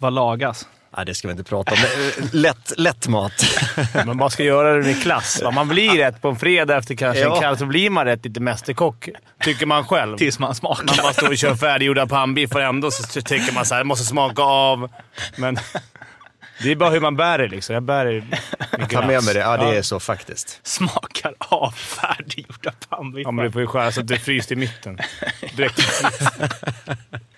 Vad lagas? Nej, det ska vi inte prata om. Eh, lätt, lätt mat. Men man ska göra det med klass. Va? Man blir rätt på en fredag efter kanske Ja. en kväll, så blir man rätt lite mästerkock. Tycker man själv. Tills man smakar. Man bara står och kör färdiggjorda pannbiffar och ändå så tycker man så här, måste smaka av. Men det är bara hur man bär det liksom. Jag bär det med Ta med mig det. Ja, det är så faktiskt. Smakar av färdiggjorda pannbiffar. Ja, men du får ju skära så att det är fryst i mitten. Direkt.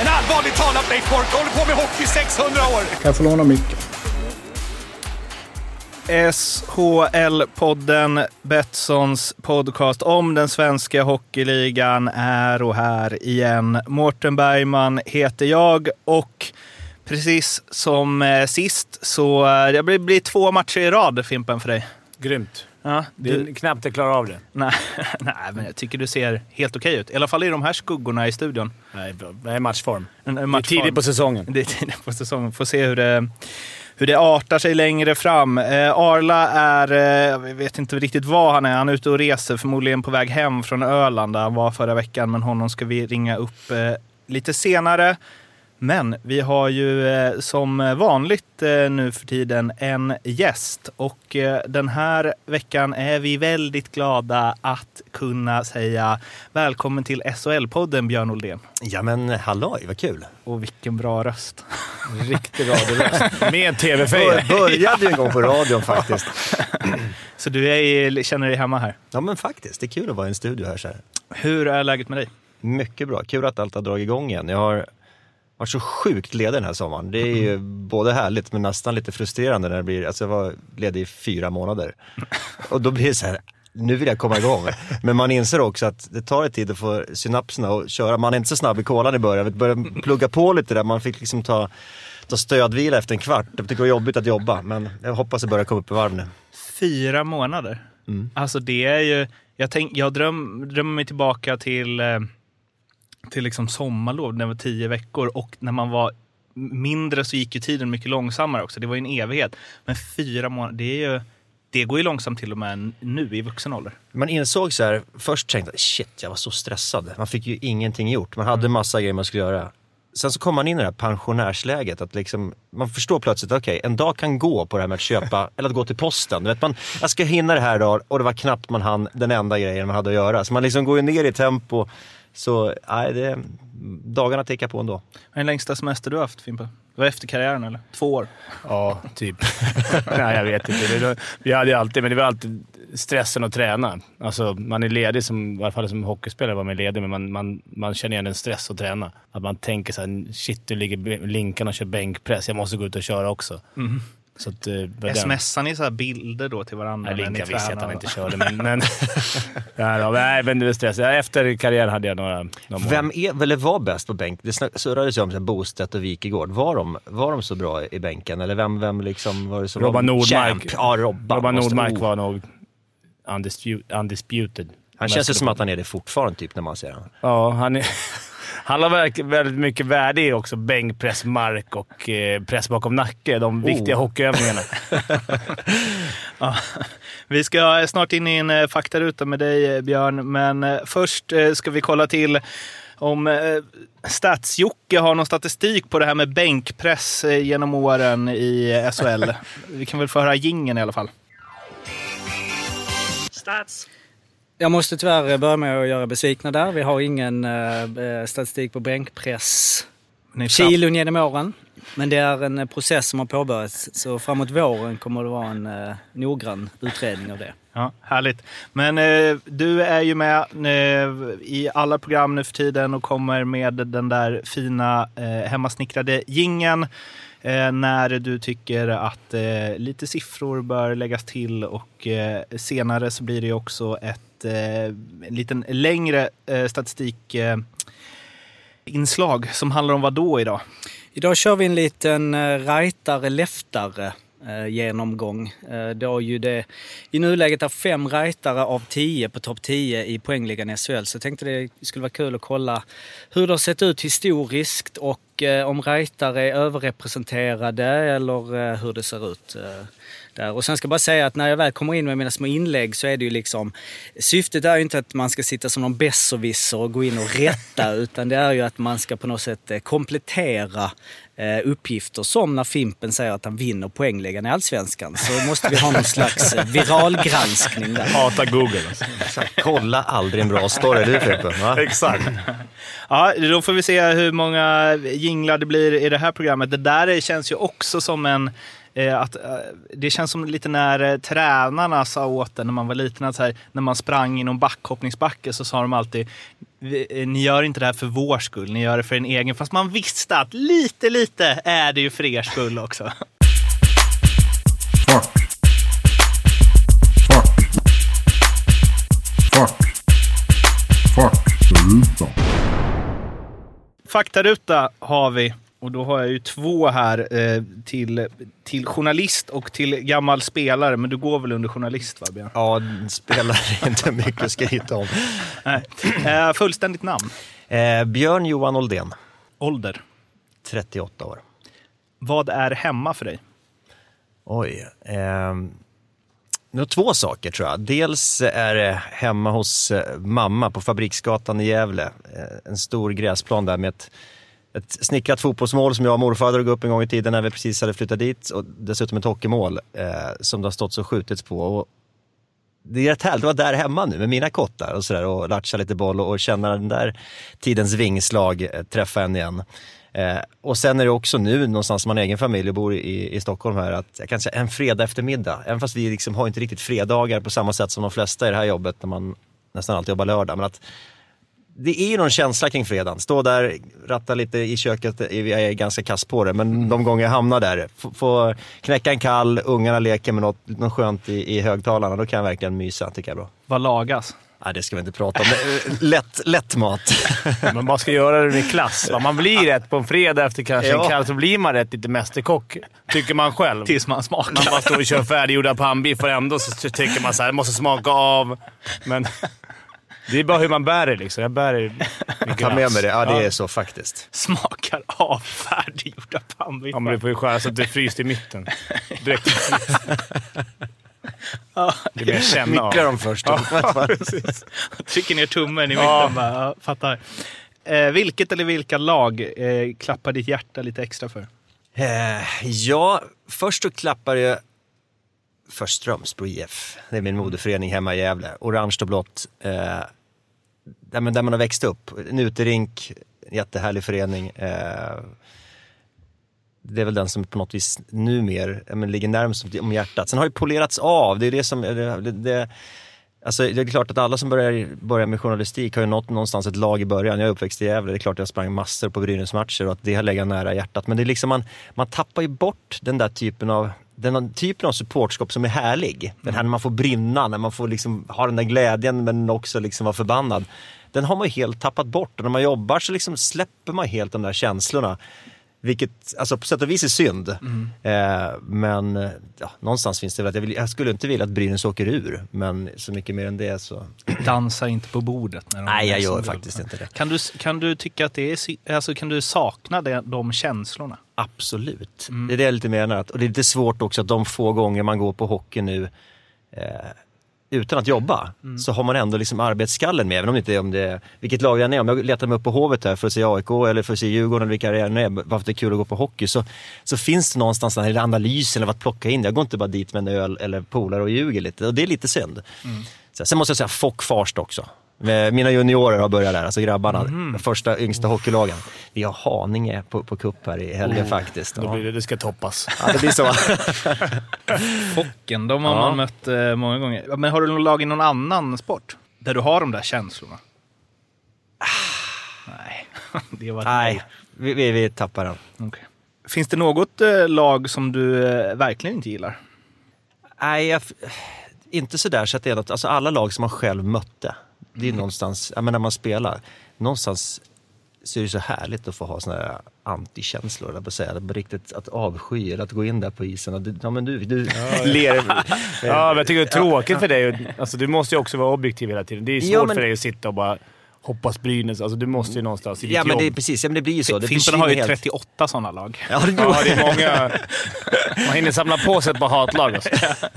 En allvarligt talat Leif Boork håller på med hockey i 600 år! Kan jag få låna micken? SHL-podden, Betssons podcast om den svenska hockeyligan är och här igen. Mårten Bergman heter jag och precis som eh, sist så eh, det blir, blir två matcher i rad, Fimpen, för dig. Grymt. Ja, Det är knappt jag klarar av det. nej, nej, men jag tycker du ser helt okej ut. I alla fall i de här skuggorna i studion. Nej, det är matchform. Det är matchform. tidigt på säsongen. Det är tidigt på säsongen. Får se hur det, hur det artar sig längre fram. Eh, Arla är, eh, jag vet inte riktigt var han är. Han är ute och reser, förmodligen på väg hem från Öland där han var förra veckan. Men honom ska vi ringa upp eh, lite senare. Men vi har ju eh, som vanligt eh, nu för tiden en gäst och eh, den här veckan är vi väldigt glada att kunna säga välkommen till SHL-podden Björn Oldén. Ja, men halloj, vad kul. Och vilken bra röst. Riktig radioröst. Med tv-feja. Bör, började ju en gång på radion faktiskt. Så du är, känner dig hemma här. Ja, men faktiskt. Det är kul att vara i en studio här. Så här. Hur är läget med dig? Mycket bra. Kul att allt har dragit igång igen. Jag har varit så sjukt ledig den här sommaren. Det är ju både härligt men nästan lite frustrerande när det blir, alltså jag var ledig i fyra månader. Och då blir det så här, nu vill jag komma igång. Men man inser också att det tar ett tid att få synapserna att köra. Man är inte så snabb i kolan i början. Vi började plugga på lite där. Man fick liksom ta, ta stödvila efter en kvart. Det var jobbigt att jobba men jag hoppas det börjar komma upp i varv nu. Fyra månader. Alltså det är ju... Jag, tänk, jag dröm, drömmer mig tillbaka till, eh, till liksom sommarlov när jag var tio veckor och när man var mindre så gick ju tiden mycket långsammare också. Det var ju en evighet. Men fyra månader, det är ju... Det går ju långsamt till och med nu i vuxen ålder. Man insåg så här, först tänkte jag shit jag var så stressad. Man fick ju ingenting gjort. Man hade massa grejer man skulle göra. Sen så kom man in i det här pensionärsläget. Att liksom, man förstår plötsligt, okej en dag kan gå på det här med att köpa, eller att gå till posten. Du vet, man, jag ska hinna det här idag och det var knappt man hann den enda grejen man hade att göra. Så man liksom går ju ner i tempo. Så nej, det, dagarna tickar på ändå. Vad är den längsta semester du har haft Fimpa? Det var efter karriären eller? Två år? Ja, typ. Nej, jag vet inte. Det, vi hade alltid, men det var alltid stressen att träna. Alltså, man är ledig, som, i alla fall som hockeyspelare var man ledig, men man, man, man känner igen en stress att träna. Att man tänker så här, shit, nu ligger Linkan och kör bänkpress. Jag måste gå ut och köra också. Så att, eh, Smsar ni så här bilder då till varandra? Nej, Linkan visste jag att han inte körde, men... men ja, då, nej, men det var stress. Efter karriären hade jag några, några. Vem är, eller var bäst på bänk? Det surrades ju om här Bostedt och Wikegård. Var de, var de så bra i bänken? Eller vem, vem liksom var det som Robban var Nordmark. Champ? Ja, Robban. Robban Nordmark oh. var nog undisputed. undisputed. Han känns ju som att han är det fortfarande typ när man ser honom. Ja, han, är, han har väldigt mycket värde i också bänkpress, mark och eh, press bakom nacke. De viktiga Oh. hockeyövningarna. Ja, vi ska snart in i en eh, faktaruta med dig eh, Björn, men eh, först eh, ska vi kolla till om eh, Stats-Jocke har någon statistik på det här med bänkpress eh, genom åren i eh, SHL. Vi kan väl få höra jingeln i alla fall. Jag måste tyvärr börja med att göra besvikna där. Vi har ingen eh, statistik på bänkpress kilon genom åren. Men det är en eh, process som har påbörjats. Så framåt våren kommer det vara en eh, noggrann utredning av det. Ja, härligt. Men eh, du är ju med eh, i alla program nu för tiden och kommer med den där fina eh, hemmasnickrade gingen eh, Eh, när du tycker att eh, lite siffror bör läggas till och eh, senare så blir det också ett en liten längre statistikinslag statistik inslag som handlar om vad då idag? Idag kör vi en liten rightare-leftare genomgång. Då ju det i nuläget är fem rightare av tio på topp 10 i poängligan i SHL. Så jag tänkte det skulle vara kul att kolla hur det har sett ut historiskt och Eh, om rightare är överrepresenterade eller eh, hur det ser ut. Eh, där. Och sen ska jag bara säga att när jag väl kommer in med mina små inlägg så är det ju liksom... Syftet är ju inte att man ska sitta som någon besserwisser och gå in och rätta utan det är ju att man ska på något sätt eh, komplettera eh, uppgifter som när Fimpen säger att han vinner poängligan i Allsvenskan. Så måste vi ha någon slags viralgranskning där. Hata Google. Alltså. Kolla aldrig en bra story, du Frippe. va? Exakt. Ja, då får vi se hur många jinglar det blir i det här programmet. Det där känns ju också som en... Eh, att, eh, det känns som lite när eh, tränarna sa åt en när man var liten, att så här, när man sprang i någon backhoppningsbacke så sa de alltid ni gör inte det här för vår skull, ni gör det för en egen. Fast man visste att lite, lite är det ju för er skull också. Fuck. Fuck. Fuck. Faktaruta. Faktaruta har vi. Och då har jag ju två här eh, till, till journalist och till gammal spelare. Men du går väl under journalist va, Björn? Ja, spelar inte mycket att skryta om. Nej. Eh, fullständigt namn? Eh, Björn Johan Oldén, Ålder? 38 år. Vad är hemma för dig? Oj. var två saker tror jag. Dels är det hemma hos eh, mamma på Fabriksgatan i Gävle. Eh, en stor gräsplan där med ett, ett snickrat fotbollsmål som jag och morfar drog upp en gång i tiden när vi precis hade flyttat dit. Och dessutom ett hockeymål eh, som det har stått och skjutits på. Och det är rätt härligt att vara där hemma nu med mina kottar och sådär och latcha lite boll och, och känna den där tidens vingslag eh, träffa en igen. Eh, och sen är det också nu någonstans man har egen familj och bor i, i Stockholm här att jag kan säga en fredag eftermiddag, även fast vi liksom har inte riktigt fredagar på samma sätt som de flesta i det här jobbet när man nästan alltid jobbar lördag. Men att det är ju någon känsla kring fredagen. Stå där, ratta lite i köket, jag är ganska kass på det, men de gånger jag hamnar där, få, få knäcka en kall, ungarna leker med något, något skönt i, i högtalarna, då kan jag verkligen mysa, tycker jag är bra. Vad lagas? Nej, det ska vi inte prata om. Lätt, lätt mat. Men man ska göra det med klass. va? Man blir rätt på en fredag efter kanske Ja. en kväll, så blir man rätt lite mästerkock. Tycker man själv. Tills man smakar. Man bara står och kör färdiggjorda pannbiffar ändå så så tycker man så här, måste smaka av. Men det är bara hur man bär det liksom. Jag bär det med Ta med mig det. Ja, det är så faktiskt. Smakar av färdiggjorda Ja, pannbiffar. men du får ju skära så att det är fryst i mitten. Direkt. Det är mer känna av. Dem först. Trycker ner tummen i mitten. Ja. Bara, ja, fattar. Eh, vilket eller vilka lag eh, klappar ditt hjärta lite extra för? Eh, ja, först så klappar jag för Strömsbro IF. Det är min moderförening hemma i Gävle. Orange och blått. Eh, där, man, där man har växt upp. En uterink, jättehärlig förening. Eh, det är väl den som på något vis numer eh, men ligger närmast om hjärtat. Sen har det polerats av. Det är det som... Det, det, Alltså, det är klart att alla som börjar, börjar med journalistik har ju nått någonstans ett lag i början. Jag är uppväxt i Gävle, det är klart att jag sprang massor på Brynäs-matcher och att det har legat nära hjärtat. Men det är liksom man, man tappar ju bort den där typen av den typen av supportskap som är härlig. Den här när man får brinna, när man får liksom ha den där glädjen men också liksom vara förbannad. Den har man ju helt tappat bort och när man jobbar så liksom släpper man helt de där känslorna. Vilket alltså på sätt och vis är synd. Eh, men ja, någonstans finns det väl att jag, vill, jag skulle inte vilja att Brynäs åker ur. Men så mycket mer än det så... Dansa inte på bordet. När de Nej, jag gör faktiskt inte det. Kan du, kan du tycka att det är... Alltså, kan du sakna det, de känslorna? Absolut. Det är det jag lite menar. Att, och det är lite svårt också att de få gånger man går på hockey nu eh, utan att jobba så har man ändå liksom arbetsskallen med. Även om det inte om det vilket lag jag är. Om jag letar mig upp på Hovet här för att se AIK eller för att se Djurgården eller vilka det är, bara för att det är kul att gå på hockey. Så, så finns det någonstans den här analysen av att plocka in. Jag går inte bara dit med en öl eller polare och ljuger lite. Och det är lite synd. Så, sen måste jag säga Fock Farst också. Med- Mina juniorer har börjat där, alltså grabbarna. Första yngsta hockeylagen. Vi har Haninge på, på cup här i helgen faktiskt. Då blir det, det ska toppas. Ja, det blir så. Focken, de har Ja. man mött eh, många gånger. Men har du någon lag i någon annan sport? Där du har de där känslorna? Nej, det var Nej, vi, vi, vi tappar den. Okej. Finns det något eh, lag som du eh, verkligen inte gillar? Nej, jag, inte sådär så att det är något, alltså alla lag som man själv mötte, det är någonstans, ja men när man spelar, någonstans så är det så härligt att få ha såna här antikänslor, eller säga. Att riktigt att avsky, eller att gå in där på isen och du, ja men du, du ler. Ja, men jag tycker det är tråkigt för dig. Alltså, du måste ju också vara objektiv hela tiden. Det är svårt Ja, men- för dig att sitta och bara hoppas Brynäs. Alltså, du måste ju någonstans i ditt Ja men det jobb. precis, ja, men det blir ju så. Det Fimpen har ju försvinner helt. 38 sådana lag. Ja, det, Ja, det är många... Man hinner samla på sig ett par hatlag. Alltså.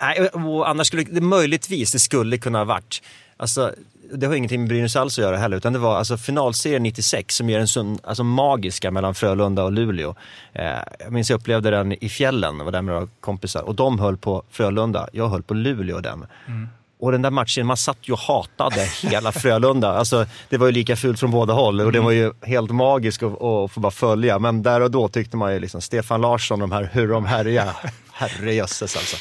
Nej, och annars skulle det möjligtvis, det skulle kunna ha varit, alltså det har ingenting med Brynäs alls att göra heller, utan det var alltså finalserien 96 som ger en sån alltså, magiska mellan Frölunda och Luleå. Eh, jag minns jag upplevde den i fjällen, var där med några kompisar, och de höll på Frölunda, jag höll på Luleå den. Och den där matchen, man satt ju och hatade hela Frölunda. Alltså, det var ju lika fult från båda håll och det var ju helt magiskt att, att få bara följa. Men där och då tyckte man ju liksom, Stefan Larsson, de här hur de härjar. Herrejösses alltså.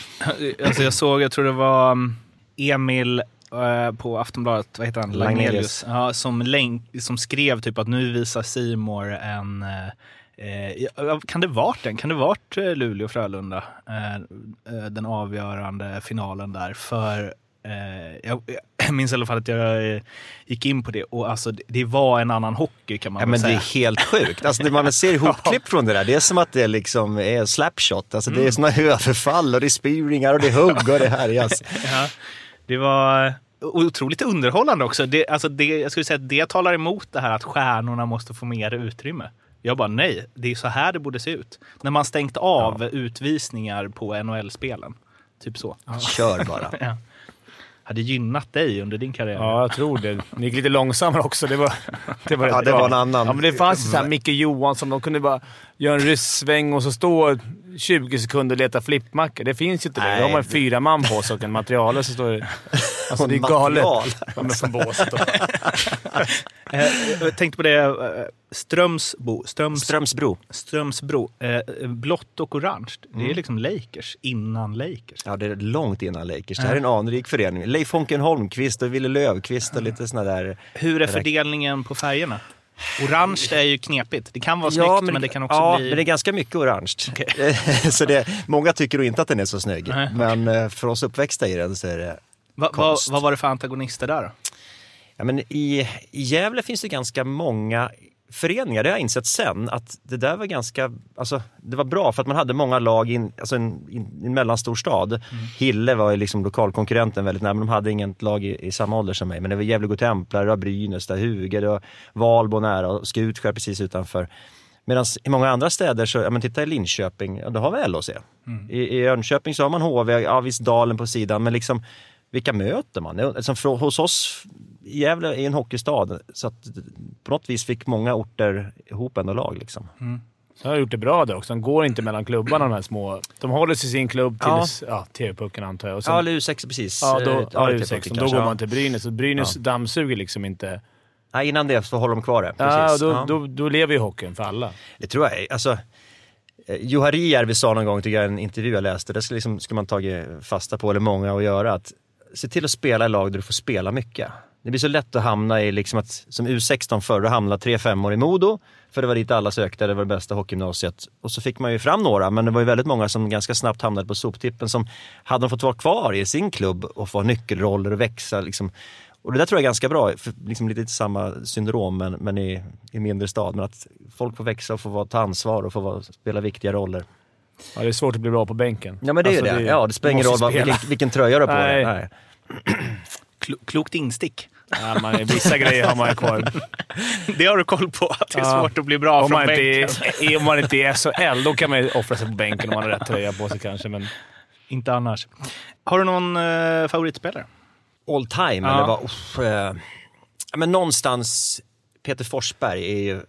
Alltså jag såg, jag tror det var um, Emil eh, på Aftonbladet, vad heter han? Lagnelius. Ja, som, länk, som skrev typ att nu visar Simor en eh, Eh, kan det varit den? Kan det varit Luleå-Frölunda? Eh, den avgörande finalen där. För jag, jag minns i alla fall att jag eh, gick in på det och alltså, det, det var en annan hockey kan man Ja, men det säga. är helt sjukt. Alltså, det man ser ihopklipp från det där, det är som att det liksom är slapshot. Alltså, Det är såna överfall och det är spearingar och det är hugg och det härjas. Ja, det var otroligt underhållande också. Det, alltså det, jag skulle säga att det talar emot det här att stjärnorna måste få mer utrymme. Jag bara nej, det är så här det borde se ut. När man stängt av utvisningar på NHL-spelen. Typ så. Kör bara. Ja. Hade gynnat dig under din karriär. Ja, jag tror det. Det gick lite långsammare också. Det var, det var, Ja, det bra. var en annan. Ja, men det fanns ju så här Micke Johansson. De kunde bara göra en ryssväng och så stå 20 sekunder och leta flippmackor. Det finns ju inte längre. Då har man fyra man på sig och en material så står det... Alltså det är galet. Material. Ja, men från båset. då. Eh, jag tänkte på det, eh, Strömsbo, Ströms, Strömsbro. Strömsbro. Eh, blått och orange. Det är liksom Lakers innan Lakers. Ja, det är långt innan Lakers. Det här är en anrik förening. Leif Honken Holmqvist och Wille Löfqvist och lite såna där... Hur är fördelningen på färgerna? Orange är ju knepigt. Det kan vara snyggt, men, det kan också ja, bli... men det är ganska mycket orange. så det, många tycker nog inte att den är så snygg. Nej. Men eh, för oss uppväxta i den så är det Va, va, konst. vad var det för antagonister där? Ja, men i, I Gävle finns det ganska många föreningar, det har jag insett sen, att det där var ganska, alltså det var bra för att man hade många lag i en, alltså en, i en mellanstor stad. Hille var ju liksom lokalkonkurrenten väldigt nära, men de hade inget lag i, i samma ålder som mig. Men det var Gävle Godtemplar, det var Brynäs, det var Huge, det var Valbo nära och Skutskär precis utanför. Medan i många andra städer, så, ja men titta i Linköping, ja, då har vi LHC. I, I Jönköping så har man HV, ja visst Dalen på sidan, men liksom vilka möter man? Det- Som för, hos oss, Gävle är en hockeystad, så att på något vis fick många orter ihop ändå lag. Liksom. Så har gjort det bra där också. De går inte mellan klubbarna de här små. De håller sig i sin klubb tills ja. TV-pucken antar jag. Och sen, Ja, eller U6 precis. ja, då, ja, det U16. tycker jag Då kanske, går ja. man till Brynäs. Och Brynäs dammsuger liksom inte. Nej, innan det så håller de kvar det. Ja, Precis. då, Ja. Då, då lever ju hockeyn för alla. Det tror jag. Alltså, eh, Juha Rijärvi sa någon gång, tycker jag, i en intervju jag läste, det ska, liksom, ska man tagit fasta på, eller många att göra, att se till att spela i lag där du får spela mycket. Det blir så lätt att hamna i, liksom att, som U16 förr, att hamna tre femmor i Modo, för det var dit alla sökte, det var det bästa hockeygymnasiet. Och så fick man ju fram några, men det var ju väldigt många som ganska snabbt hamnade på soptippen, som hade de fått vara kvar i sin klubb och få nyckelroller och växa. Liksom. Och det där tror jag är ganska bra, för liksom lite samma syndrom men, men i, i mindre stad. Men att folk får växa och få ta ansvar och få spela viktiga roller. Ja, det är svårt att bli bra på bänken. Ja men det är Alltså, ju det. Ja, det spelar ingen roll vilken, vilken tröja du har på dig. Nej. Nej. Klo- klokt instick. Ja, man, vissa grejer har man ju kvar. Det har du koll på, att det är Ja. svårt att bli bra Om från man, inte bänken. är, om man inte är SHL, då kan man ju offra sig på bänken om man har rätt tröja på sig kanske. Men Inte annars. Har du någon eh, favoritspelare? All time, Ja. eller vad? uff, eh, men någonstans, Peter Forsberg är ju,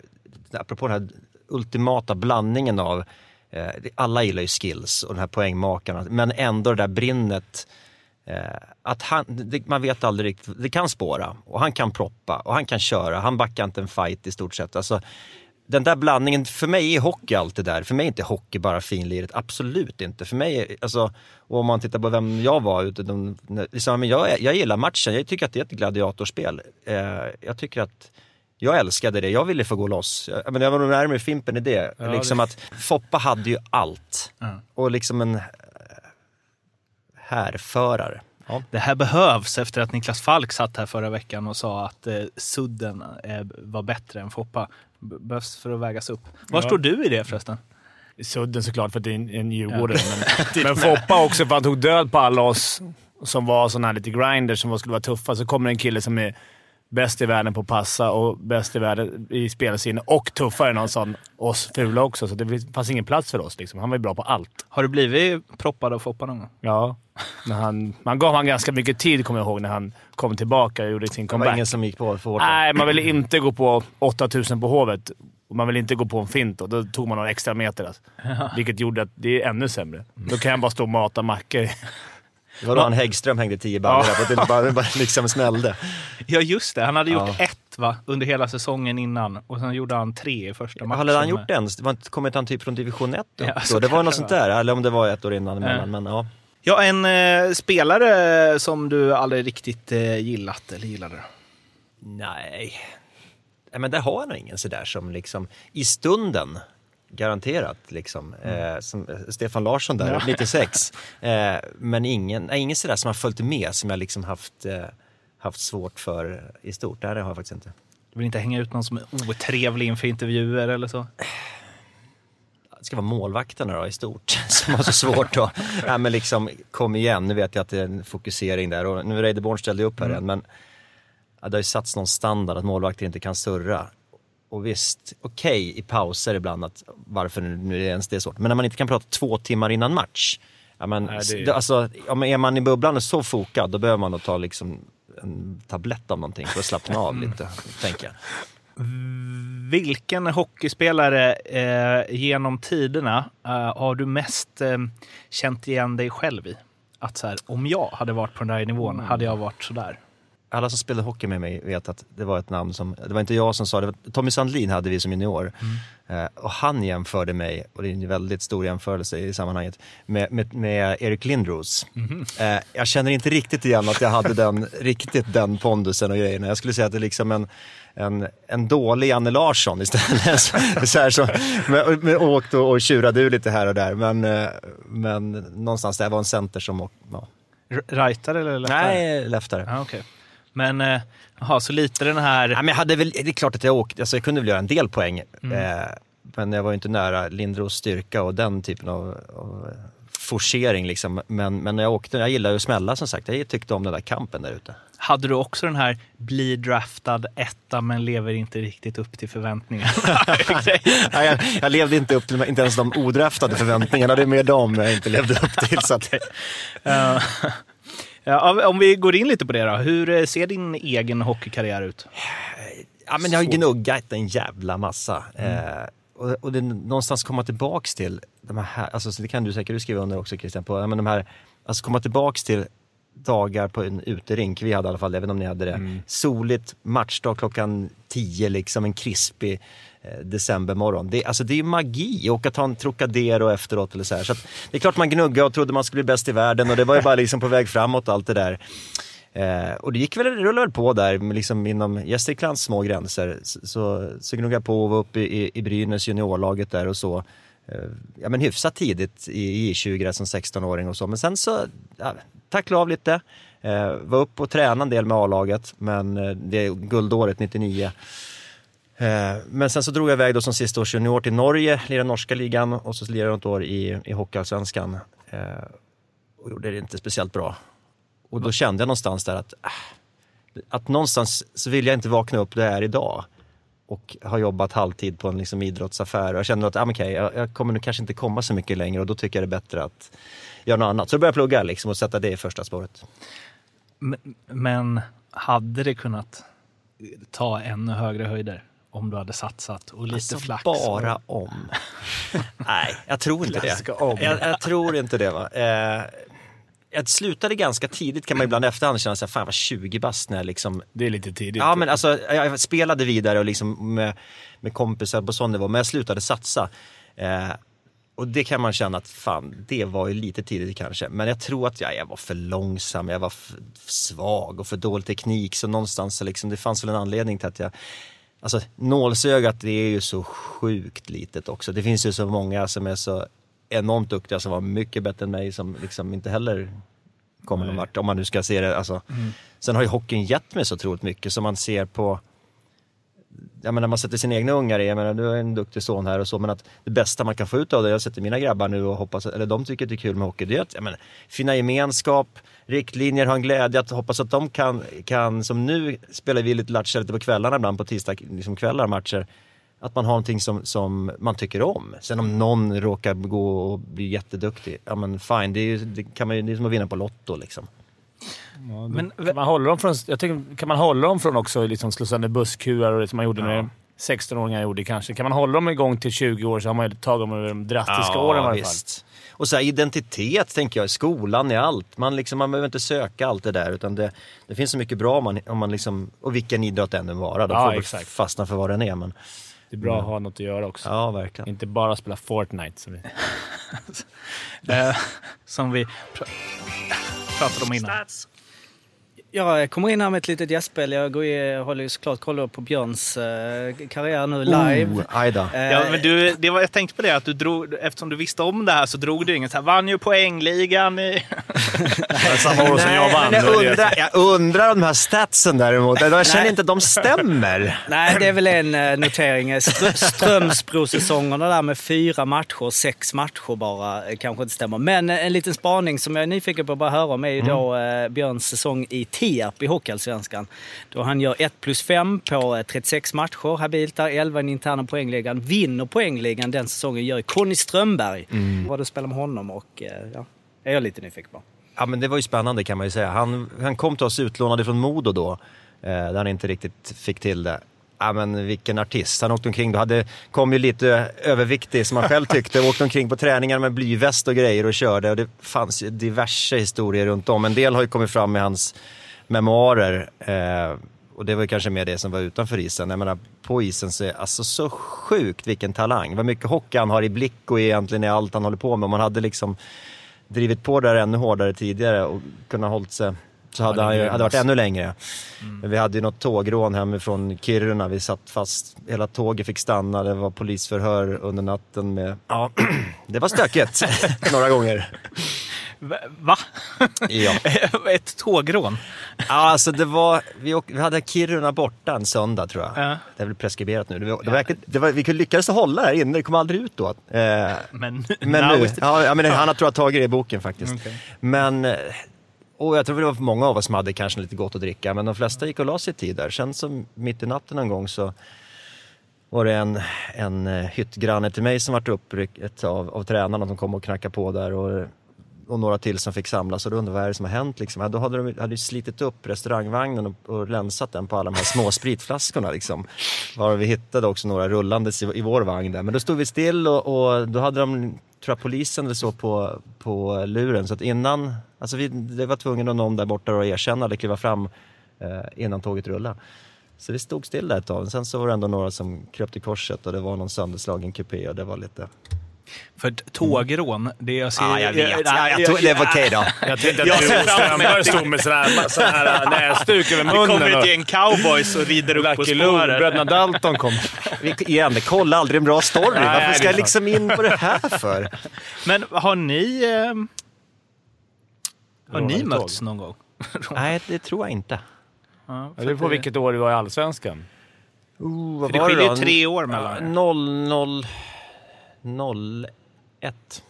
apropå den här ultimata blandningen av, eh, Eh, alla gillar ju skills och den här poängmakarna, men ändå det där brinnet. Eh, att han, det, man vet aldrig riktigt, det kan spåra och han kan proppa och han kan köra, han backar inte en fight i stort sett. Alltså, den där blandningen, för mig är hockey allt det där. För mig är inte hockey bara finliret, absolut inte. För mig, är, alltså, och om man tittar på vem jag var, ute, de, liksom, jag, jag gillar matchen, jag tycker att det är ett gladiatorspel. Eh, jag tycker att jag älskade det, jag ville få gå loss. Jag, men jag var nog närmare Fimpen i det. liksom att Foppa hade ju allt. Och liksom en eh, härförare. Ja. Det här behövs efter att Niklas Falk satt här förra veckan och sa att eh, sudden eh, var bättre än Foppa. Behövs för att vägas upp. Var Ja. står du i det förresten? Sudden såklart för att det är en, en djurgårdare. Men, men Foppa också för att han tog död på alla oss som var såna här lite grinders som var- skulle vara tuffa. Så kommer en kille som är bäst i världen på att passa och bäst i världen i spelsinne och tuffare än någon sån oss fula också. Så det fanns ingen plats för oss. Liksom. Han var ju bra på allt. Har du blivit proppad av Foppa någon gång? Ja. När han, man gav han ganska mycket tid, kommer jag ihåg, när han kom tillbaka och gjorde sin Det var comeback. ingen som gick på för hårt. Nej, man ville inte gå på 8000 på Hovet. Och man ville inte gå på en fint då. Då tog man några extra meter. Alltså. Vilket gjorde att det är ännu sämre. Då kan jag bara stå och mata mackor. Det var då han Häggström hängde tio baller där, för att det bara, det bara liksom smällde. Ja, just det. Han hade gjort Ja. ett va? under hela säsongen innan och sen gjorde han tre i första matchen. Hade han gjort det ens? Det Kom inte han typ från division 1 upp Ja, så Det var något det sånt där, eller om det var ett år innan emellan. Ja. Men ja. Ja, en eh, spelare som du aldrig riktigt eh, gillat, eller gillade? Nej. Men där har jag nog ingen sådär som liksom i stunden garanterat liksom. Eh, som eh, Stefan Larsson där, 96. Eh, men ingen, nej, ingen sådär som har följt med som jag liksom haft, eh, haft svårt för i stort. Det här har jag faktiskt inte. Du vill inte hänga ut någon som är otrevlig inför intervjuer eller så? Det ska vara målvakterna då i stort som har så svårt att... ja, men liksom, kom igen, nu vet jag att det är en fokusering där och nu Reideborn ställde upp här igen men ja, det har ju satts någon standard att målvakter inte kan surra. Och visst, okej i pauser ibland att varför nu, är det ens det svårt. Men när man inte kan prata två timmar innan match. Ja, men, Nej, det är- alltså, ja, är man i bubblan och så fokad då behöver man nog ta liksom en tablett av någonting för att slappna av lite, tänker jag. Vilken hockeyspelare eh, genom tiderna eh, har du mest eh, känt igen dig själv i? Att så här, om jag hade varit på den där nivån hade jag varit sådär. Alla som spelade hockey med mig vet att det var ett namn som, det var inte jag som sa det, Tommy Sandlin hade vi som junior. Eh, och han jämförde mig, och det är en väldigt stor jämförelse i sammanhanget, med, med, med Erik Lindros. Eh, jag känner inte riktigt igen att jag hade den, riktigt den pondusen och grejerna. Jag skulle säga att det är liksom en, en, en dålig Janne Larsson istället. så, så här som, med, med åkt och, och tjurade ur lite här och där. Men, eh, men någonstans där var en center som, ja. Rightare eller leftare? nej, leftare. Ja, okej. Men, eh, jaha, så lite den här... Ja, men jag hade väl, det är klart att jag åkte, alltså jag kunde väl göra en del poäng. Eh, men jag var ju inte nära Lindros styrka och den typen av, av forcering liksom. Men, men när jag åkte, jag gillade ju att smälla som sagt. Jag tyckte om den där kampen där ute. Hade du också den här bli draftad etta men lever inte riktigt upp till förväntningarna? Nej, jag, jag levde inte upp till inte ens de odraftade förväntningarna. Det är mer dem jag inte levde upp till. Så att, Eh, ja, om vi går in lite på det då. Hur eh, ser din egen hockeykarriär ut? ja, men jag har gnuggat en jävla massa. Eh, och, och det är någonstans komma tillbaks till de här, alltså det kan du säkert skriva under också Christian, på, men de här, alltså komma tillbaks till dagar på en uterink, vi hade i alla fall, även om ni hade det. Soligt, matchdag klockan 10, liksom en krispig Eh, decembermorgon. Det, alltså det är ju magi, åka ta en Trocadero efteråt eller så här. Så att, det är klart man gnuggade och trodde man skulle bli bäst i världen och det var ju bara liksom på väg framåt allt det där. Eh, och det gick väl, rullade väl på där, liksom inom Gästriklands små gränser. Så, så, så gnuggade jag på och var uppe i, i Brynäs juniorlaget där och så. Eh, ja men hyfsat tidigt i, i 20 där som 16-åring och så. Men sen så, ja, tacklade av lite. Eh, var upp och tränade en del med A-laget, men eh, det är guldåret 99. Eh, men sen så drog jag iväg då som sista års junior till Norge, lirade norska ligan och så lirade jag ett år i, i Hockeyallsvenskan. Eh, och gjorde det inte speciellt bra. Och då kände jag någonstans där att, äh, att någonstans så vill jag inte vakna upp där jag är idag och har jobbat halvtid på en liksom idrottsaffär och jag kände att ah, okay, jag, jag kommer nu kanske inte komma så mycket längre och då tycker jag det är bättre att göra något annat. Så då började jag plugga liksom och sätta det i första spåret. Men, men hade det kunnat ta ännu högre höjder om du hade satsat och lite Alltså, flax? bara om. Nej, jag tror inte det. Om. Jag, jag tror inte det. Va? Eh, jag slutade ganska tidigt kan man ibland efterhand känna sig, fan jag var 20 bast när jag liksom Det är lite tidigt. Ja men alltså jag spelade vidare och liksom med, med kompisar på sån nivå, men jag slutade satsa. Eh, och det kan man känna att fan, det var ju lite tidigt kanske. Men jag tror att jag, jag var för långsam, jag var för svag och för dålig teknik. Så någonstans liksom, det fanns väl en anledning till att jag Alltså nålsögat det är ju så sjukt litet också. Det finns ju så många som är så enormt duktiga som var mycket bättre än mig som liksom inte heller kommer någon vart. Om man nu ska se det. Alltså. Sen har ju hockeyn gett mig så otroligt mycket som man ser på jag menar, man sätter sina egna ungar i, jag menar, du är en duktig son här och så, men att det bästa man kan få ut av det, jag sätter mina grabbar nu och hoppas, eller de tycker det är kul med hockey, det är att, menar, finna gemenskap, riktlinjer, ha en glädje, att hoppas att de kan, kan som nu spelar vi lite latcha lite på kvällarna ibland, på tisdag liksom kvällar matcher, att man har någonting som, som man tycker om. Sen om någon råkar gå och bli jätteduktig, ja men fine, det är ju det kan man, ju- det är som att vinna på Lotto liksom. Men, Kan man hålla dem från, jag tycker, kan man hålla dem från också liksom slå sönder busskurar och det som man gjorde när 16-åringar gjorde kanske. Kan man hålla dem igång till 20 år så har man ju tagit dem över de drastiska åren i fall. visst. Och så här, identitet tänker jag, skolan är allt. Man, liksom, man behöver inte söka allt det där utan det, det finns så mycket bra om man, om man liksom, och vilken idrott det än vara. Då Ja, får fastna för vad den är. Men, Det är bra att ha något att göra också. ja, verkligen. Inte bara spela Fortnite. Så det... eh, som vi pr- pratade om innan. Jag kommer in här med ett litet gästspel. Jag går i, håller ju såklart koll på Björns eh, karriär nu live. Oh, aj då. Eh, Ja, men du, det var, jag tänkte på det, att du drog, eftersom du visste om det här så drog du inget så här, vann ju poängligan i... Samma år som jag vann. jag, undrar, jag undrar om de här statsen däremot, jag känner inte att de stämmer. Nej, det är väl en eh, notering. Strö, Strömsbrosäsongerna där med fyra matcher, sex matcher bara, eh, kanske inte stämmer. Men eh, en liten spaning som jag är nyfiken på att bara höra om är ju då eh, Björns säsong i Tierp i Hockeyallsvenskan. Då han gör 1 plus 5 på eh, 36 matcher, habilt där, 11 i den interna poängligan. Vinner poängligan den säsongen gör Conny Strömberg. Vad du spelar med honom och eh, ja, är jag lite nyfiken på. Ja men det var ju spännande kan man ju säga. Han, han kom till oss utlånad från Modo då, eh, där han inte riktigt fick till det. Ja men vilken artist. Han åkte omkring, då hade, kom ju lite överviktig som han själv tyckte, åkte omkring på träningar med blyväst och grejer och körde. Och det fanns ju diverse historier runt om. En del har ju kommit fram i hans memoarer. Eh, och det var kanske mer det som var utanför isen. Jag menar, på isen så är alltså så sjukt vilken talang. Vad mycket hockey han har i blick och egentligen i allt han håller på med. Om man hade liksom drivit på där ännu hårdare tidigare och kunnat hållit sig så hade han ju, hade varit ännu längre. Men vi hade ju något tågrån hemifrån Kiruna. Vi satt fast, hela tåget fick stanna. Det var polisförhör under natten med... Ja, det var stökigt några gånger. Va? Ja. Ett tågrån? Alltså det var, vi, åk, vi hade Kiruna borta en söndag tror jag. Ja. Det är väl preskriberat nu. Det var, det var, det var, vi lyckades hålla här inne, det kom aldrig ut då. Eh, Men, Men nu, ja, men han har tror jag tagit det i boken faktiskt. Okej. Men, eh, och jag tror det var många av oss som hade kanske lite gott att dricka, men de flesta gick och la sig i tid där. Sen så mitt i natten en gång så var det en, en eh, hyttgranne till mig som vart uppryckt av, av tränarna som kom och knackade på där. Och, och några till som fick samlas och då undrade vad är det som har hänt liksom. Då hade de hade slitit upp restaurangvagnen och, och rensat den på alla de här små spritflaskorna liksom. Var vi hittade också några rullandes i, i vår vagn där. Men då stod vi still och, och då hade de, tror jag polisen eller så på, på luren. Så att innan, alltså vi, det var tvungen att någon där borta att erkänna eller kliva fram eh, innan tåget rullade. Så vi stod still där ett tag. Sen så var det ändå några som kröp till korset och det var någon sönderslagen kupé och det var lite... För tågrån, det jag ser... Ja, jag vet. Ja, jag tror, det var okej då. Jag tänkte att Jag du Strömberg stod med sån här, sån här näsduk över Det kommer munnen. ett gäng cowboys och rider upp på Lucky Luke, spåret. bröderna Dalton kom. Vi, igen, kolla aldrig en bra story. Nej, Varför det ska jag liksom in på det här för? Men har ni... Eh, har ni mötts någon gång? Nej, det tror jag inte. Ja, Det beror på vilket år du var i Allsvenskan. Oh, vad För det var skiljer ju tre år mellan er. 00... 01.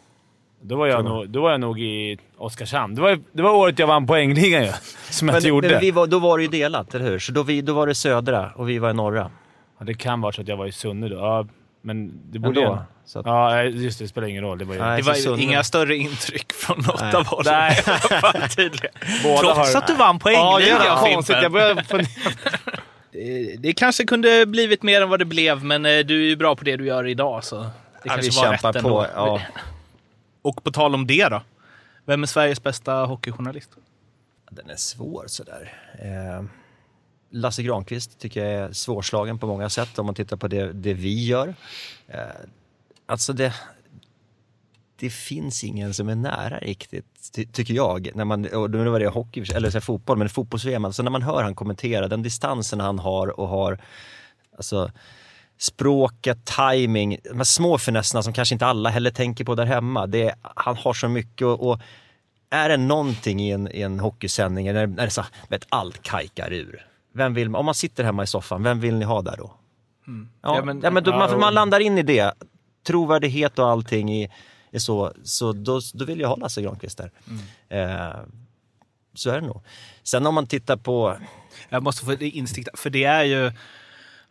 Då var jag, nog, då var jag nog i Oskarshamn. Det var, det var året jag vann poängligan ju. Som jag inte Men, gjorde. men vi var, då var det ju delat, eller hur? Så då, vi, då var det södra och vi var i norra. Ja, det kan vara så att jag var i Sunne då. Ja, men det borde Ändå. ju... Så att, Ja, just det. Det spelar ingen roll. Det var ju... Nej. Det var Sunne. inga större intryck från något av oss. Nej. Tydligen. Båda Trots har- att du vann Ja, poängligan, konstigt. Fimpen. Jag började Det kanske kunde blivit mer än vad det blev, men eh, du är ju bra på det du gör idag. Så det ja, vi kanske var kämpar rätt på. ändå. Ja. Och på tal om det då. Vem är Sveriges bästa hockeyjournalist? Den är svår sådär. Eh, Lasse Granqvist tycker jag är svårslagen på många sätt om man tittar på det, det vi gör. Eh, alltså det, det finns ingen som är nära riktigt, ty, tycker jag. När man, och nu var det hockey, eller så fotboll, men fotbolls-VM, alltså när man hör han kommentera, den distansen han har och har, alltså språket, timing, de här små finesserna som kanske inte alla heller tänker på där hemma. Det, är- han har så mycket och, och är det någonting i en, i en hockeysändning när, när det så, vet, allt kajkar ur? Vem vill, om man sitter hemma i soffan, vem vill ni ha där då? Ja, Mm. Ja, ja, men- men, då, ja, man, man landar in i det. Trovärdighet och allting i, är så, så då, då vill jag ha Lasse Granqvist där. Eh, så är det nog. Sen om man tittar på, Jag måste få det instinkt, för det är ju...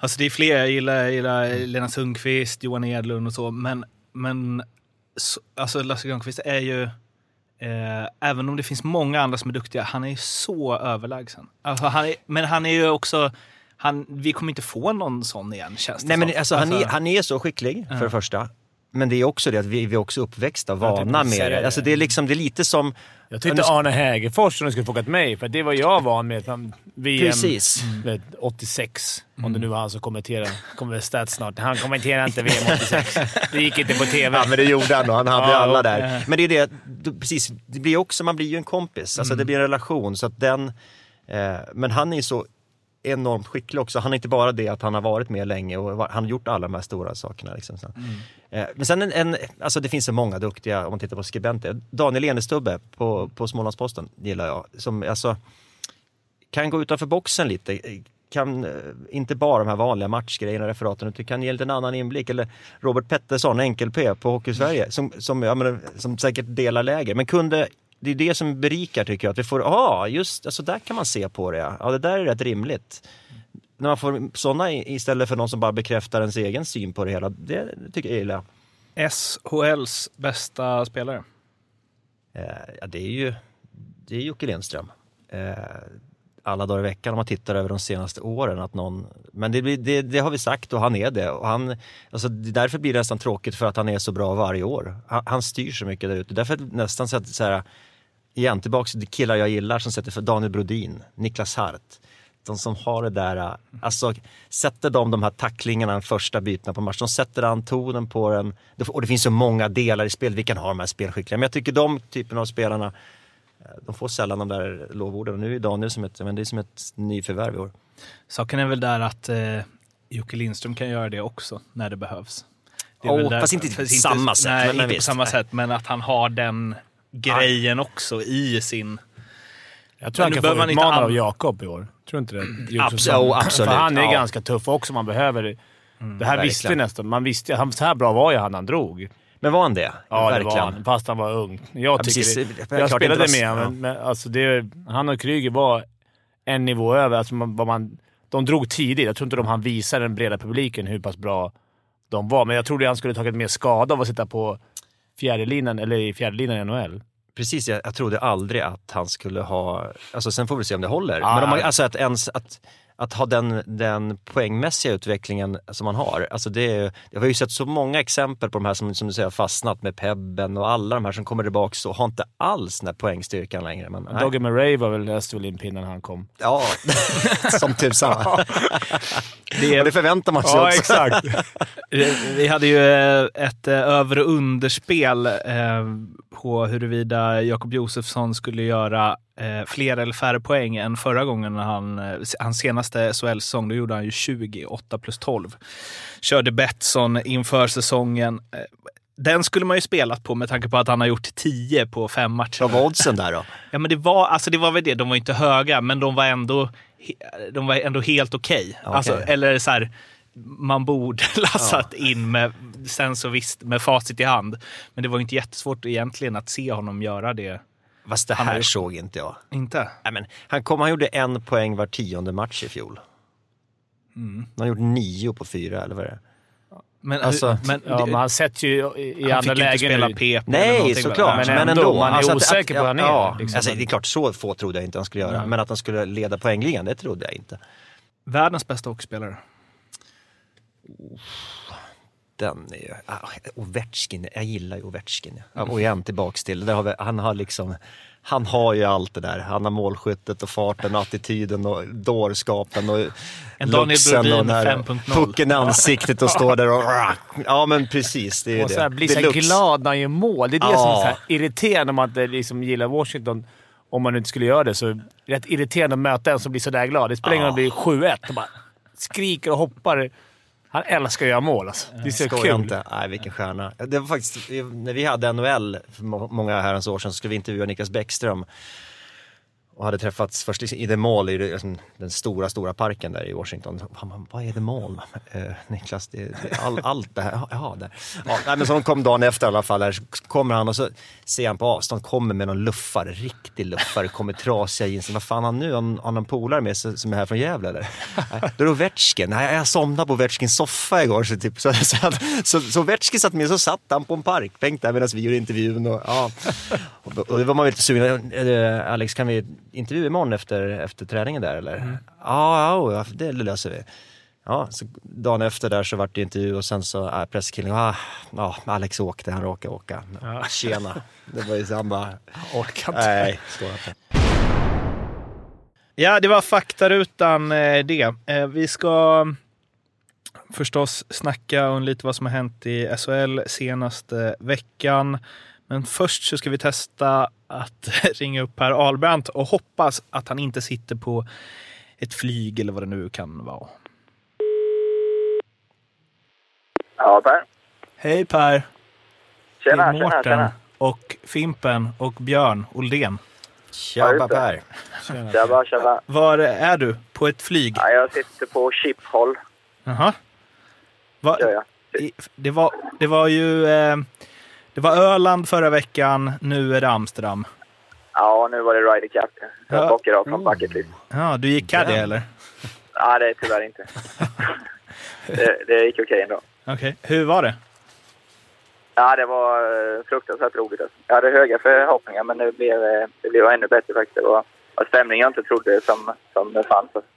Alltså det är fler, jag gillar, jag gillar Lena Sundqvist, Johan Edlund och så, men, men så, alltså Lasse Granqvist är ju... Eh, även om det finns många andra som är duktiga, han är ju så överlägsen. Alltså han är, men han är ju också... Han, vi kommer inte få någon sån igen, känns det nej men som. alltså, han, är, han är så skicklig för det första. Men det är också det att vi, vi är också uppväxta, vana med det. Alltså det är liksom, det är lite som... Jag tyckte Arne Hägerfors som du skulle frågat mig, för det var jag van med från VM Precis. vet, 86. Om det nu var han som kommenterade. kommer stats snart. Han kommenterar inte VM 86. Det gick inte på TV. Ja men det gjorde han och han hade Ja, alla där. Men det är det, precis, det blir också, man blir ju en kompis. Alltså det blir en relation. Så att den, eh, men han är ju så enormt skicklig också. Han är inte bara det att han har varit med länge och han har gjort alla de här stora sakerna. Liksom. Eh, men sen en, en, alltså det finns så många duktiga, om man tittar på skribenter. Daniel Enestubbe på, på Smålandsposten gillar jag. Som, alltså, kan gå utanför boxen lite. Kan eh, inte bara de här vanliga matchgrejerna, referaten, utan kan ge lite en annan inblick. Eller Robert Pettersson, enkel-P på Hockeysverige, som, som, jag menar, som säkert delar läger. Men kunde, det är det som berikar tycker jag, att vi får, ja ah, just, alltså där kan man se på det ja. Ja det där är rätt rimligt. När man får sådana istället för någon som bara bekräftar ens egen syn på det hela, det, tycker jag gillar. SHLs bästa spelare. Eh, ja, det är ju det är Jocke Lindström. Eh, alla dagar i veckan om man tittar över de senaste åren. Att någon, men det, det, det har vi sagt och han är det. Och han, alltså, därför blir det nästan tråkigt för att han är så bra varje år. Han, han styr så mycket där ute. Därför nästan så att, så här, igen tillbaks till killar jag gillar som sätter för Daniel Brodin, Niklas Hart. De som har det där, alltså sätter de de här tacklingarna, första bytena på matchen, de sätter an tonen på den. Och det finns så många delar i spel, vi kan ha de här spelskickliga. Men jag tycker de typen av spelarna, eh, de får sällan de där lovorden. Och nu är Daniel som ett, men det är som ett nyförvärv i år. Saken är väl där att eh, Jocke Lindström kan göra det också när det behövs. Det där- fast inte på samma sätt, Nej, men- inte på samma sätt. Men att han har den grejen också i sin... Jag tror han kan få utmanare an- av Jakob i år. Tror inte det? Josefsson? Absolut, oh, absolut. För han är Ja. ganska tuff också. Man behöver det. Det här visste verkligen. nästan. Man visste, han, så här bra var ju han när han drog. Men var han det? Ja, det Verkligen. var han. Fast han var ung. Jag, tycker precis. det, Det jag spelade med honom, men, men alltså det, han och Kryger var en nivå över. Alltså man, vad man, de drog tidigt. Jag tror inte de hann visa den breda publiken hur pass bra de var. Men jag trodde han skulle tagit mer skada av att sitta på fjärdelinjen, eller i fjärdelinjen i NHL. Precis, jag, jag trodde aldrig att han skulle ha, alltså sen får vi se om det håller. Ah, men om man, alltså att ens, att, att ha den, den poängmässiga utvecklingen som man har. Alltså det, är- jag har ju sett så många exempel på de här som, som du säger fastnat med Pebben och alla de här som kommer tillbaka och har inte alls den här poängstyrkan längre. Men, nej. Doggy Murray var väl öste väl in pinnen när han kom. Ja, som tusan. Det Och det förväntar man sig också. exakt. Vi hade ju eh, ett eh, över och underspel eh, på huruvida Jakob Josefsson skulle göra eh, fler eller färre poäng än förra gången när han, eh, hans senaste SHL-säsong. Då gjorde han ju 20, 8 plus 12. Körde Betsson inför säsongen. Eh, Den skulle man ju spelat på med tanke på att han har gjort 10 på fem matcher. Vad var oddsen där då? Ja, men det var, alltså det var väl det. De var inte höga, men de var ändå, de var ändå helt okej. Okej. Alltså, eller så här, man borde lassat in med, sen så visst, med facit i hand. Men det var inte jättesvårt egentligen att se honom göra det. Fast det Han har här gjort- såg inte jag. Inte? Nej, men han, kom, han gjorde en poäng var tionde match i fjol. Mm. Han gjorde nio på fyra, eller vad är det Men, Alltså, men, Ja, men han sätts ju i, i han andra fick inte lägen spela eller Nej, såklart. Men Men, ändå, ändå. man är Alltså att- osäker på att, hur han är, Ja, liksom. alltså, det är klart, så få trodde jag inte han skulle göra. Men att han skulle leda poängligan, det trodde jag inte. Världens bästa hockeyspelare. Den är ju... Ah, Ovechkin, jag gillar ju Ovechkin. Ja, och igen tillbaks till, där har vi, han har liksom... Han har ju allt det där. Han har målskyttet och farten och attityden och dårskapen och En Daniel Brodin och 5.0. pucken i ansiktet och står där och... Ja men precis, det är Och så det. här, blir så här glad när han gör mål. Det är det Ja. som är så här irriterande om man inte liksom gillar Washington. Om man inte skulle göra det så är det rätt irriterande att möta en som blir sådär glad. Det spelar ingen roll om det blir 7-1. De bara skriker och hoppar. Han älskar att göra mål alltså. Det är så kul. inte. Nej, vilken stjärna. Det var faktiskt, när vi hade NHL för må- många herrans år sedan så skulle vi intervjua Niklas Bäckström. Och hade träffats först i The Mall, i liksom, den stora, stora parken där i Washington. Vad är The Mall? Eh, Niklas, det, det, all, allt det här, ja, där. Ja, nej, men så kom dagen efter i alla fall, där så kommer han och så ser han på avstånd, kommer med någon luffare, riktig luffare, kommer trasiga jeans. Vad fan har han nu? Har han- en polare med sig som är här från Gävle eller? Nej, Då är det Ovechkin. Nej, jag somnade på Ovechkins soffa igår. Så, typ, så, så, så, så, så Ovechkin satt med så satt han på en parkbänk där medan vi gjorde intervjun. Och, ja. och, och det var man lite sugen. Eh, Alex, kan vi intervjua imorgon efter, efter träningen där eller? Ja, ja, det löser vi. Ja, så dagen efter där så vart det intervju och sen så äh, presskillen, ah, ja, Alex åkte, han råkade åka. Ja. Tjena. Det var ju så han bara, Orkar inte. nej, inte. Ja, det var faktarutan eh, det. Eh, Vi ska förstås snacka om lite vad som har hänt i SHL senaste veckan. Men först så ska vi testa att ringa upp Per Ahlbrandt och hoppas att han inte sitter på ett flyg eller vad det nu kan vara. Ja, Per. Hej Per! Tjena, det är tjena, Mårten tjena. och Fimpen och Björn Oldén. Det. Per. Tjaba, tjaba. Var är du? På ett flyg? Ja, jag sitter på Chiphol, Jaha. Va, i- det, var, det var ju... Eh, det var Öland förra veckan, nu är det Amsterdam. Ja, nu var det Ryder Cup. Jag Ja. bockar av från bucket list. Ja, du gick caddy eller? Ja, det är tyvärr inte. det, det gick okej ändå. Okej. Hur var det? Ja, det var eh, fruktansvärt roligt. Alltså. Jag hade höga förhoppningar, men det blev, eh, det blev ännu bättre faktiskt. Det var en stämning jag inte trodde som, som det fanns. Alltså.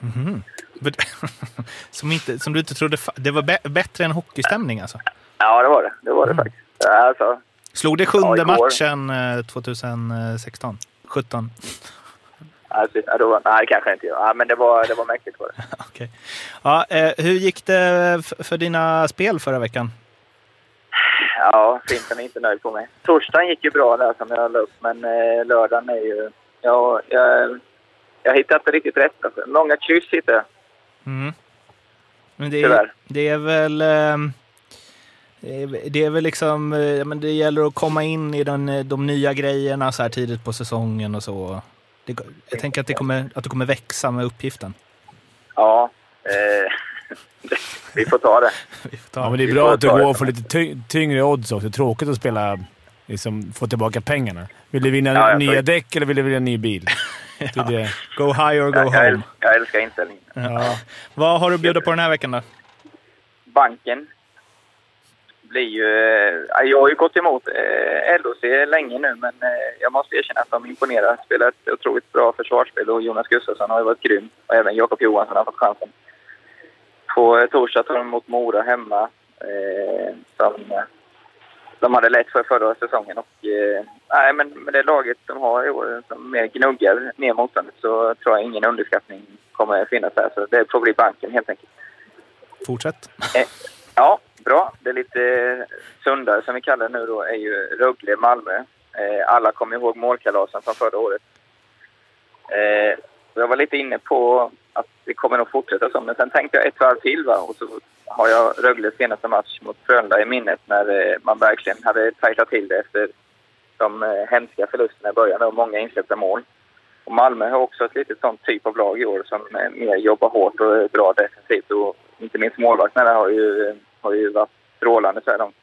Men- som, inte, som du inte trodde... Det var bä- bättre än hockeystämning alltså? Ja, det var det. Det var det faktiskt. Ja, Alltså, Slog det Ja, sjunde igår. matchen eh, 2016? 17? alltså, ja, var, nej, kanske inte. Ja, men det var, det var mäktigt. Var det. Okej. Ja, eh, hur gick det för dina spel förra veckan? Ja, Finten är inte nöjd på mig. Torsdagen gick ju bra där som jag la upp, men eh, lördagen är ju... Ja, jag, jag hittade inte riktigt rätt. Alltså. Många kryss hittade jag. Mm. Men det, är, Tyvärr. det är väl... eh, det är- Det väl liksom, eh, men det gäller att komma in i den, eh, de nya grejerna så här tidigt på säsongen och så. Det, jag tänker att, det kommer, att du kommer växa med uppgiften. Ja, eh, vi får ta det. Vi får ta Ja, men det är bra att du det. går för lite ty tyngre odds också. Det är tråkigt att spela, liksom, få tillbaka pengarna. Vill du vinna Ja, nya tror- däck eller vill du vinna en ny bil? Det är det. Go high or go Jag, home. jag älskar inställningen. Ja. Vad har du bjudit på den här veckan då? Banken blir ju... Eh, jag har ju gått emot eh, LOC länge nu, men eh, jag måste erkänna att de imponerar. Spelar ett otroligt bra försvarsspel och Jonas Gustafsson har ju varit grym. Och även Jakob Johansson har fått chansen. På torsdag tar de emot Mora hemma. Som de hade lätt för förra säsongen. Och, nej, men med det laget de har i år, som mer gnuggar ner motståndet, så tror jag ingen underskattning kommer finnas där. Så det får bli banken helt enkelt. Fortsätt. Ja, bra. Det lite eh, sundare som vi kallar det nu då är ju Rögle-Malmö. Eh, alla kommer ihåg målkalasen från förra året. Eh, jag var lite inne på att det kommer nog fortsätta så, men sen tänkte jag ett varv till va? och så har jag Rögles senaste match mot Frölunda i minnet när man verkligen hade tajtat till det efter de hemska förlusterna i början och många insläppta mål. Och Malmö har också ett litet sånt typ av lag i år som mer jobbar hårt och är bra defensivt. Och inte minst målvakterna har ju, har ju varit strålande så här långt.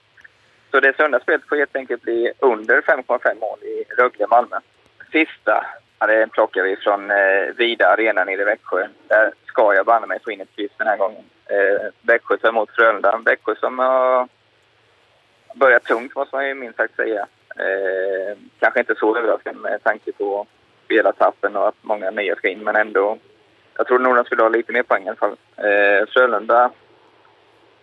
Så det söndagsspelet får helt enkelt bli under 5,5 mål i Rögle-Malmö. Sista ja, det plockar vi från eh, Vida Arena nere i Växjö. Där ska jag banne mig få in ett kryss den här gången. Eh, Växjö tar emot Frölunda. Växjö som har börjat tungt måste man ju minst sagt säga. Eh, kanske inte så överraskande med tanke på spelartappen och att många nya ska in, men ändå. Jag tror nog de skulle ha lite mer poäng i alla fall. Eh, Frölunda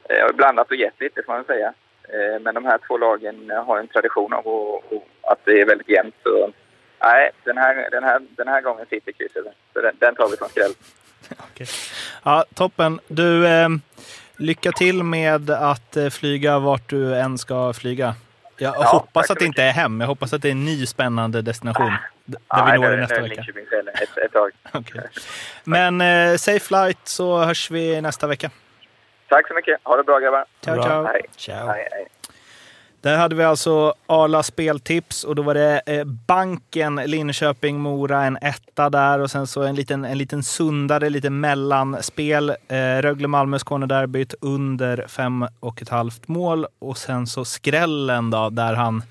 eh, blandat och gett lite får man säga. Eh, men de här två lagen har en tradition av och, och att det är väldigt jämnt. Så, nej, den här, den, här, den här gången sitter krysset. Så den, den tar vi som skräll. Okej. Ja, toppen. Du, eh, lycka till med att eh, flyga vart du än ska flyga. Jag Ja, hoppas att det inte är hem. Jag hoppas att det är en ny spännande destination. d- Där Nej, vi når det nästa är vecka. Ett, ett tag. Okej. Men eh, safe flight så hörs vi nästa vecka. Tack så mycket. Ha det bra grabbar. Ciao, ciao. Hej. Ciao. Hej, hej. Där hade vi alltså Arla speltips och då var det eh, Banken, Linköping, Mora, en etta där och sen så en liten, en liten sundare, lite mellanspel. Eh, Rögle-Malmö, Skånederbyt under fem och ett halvt mål och sen så skrällen då där han,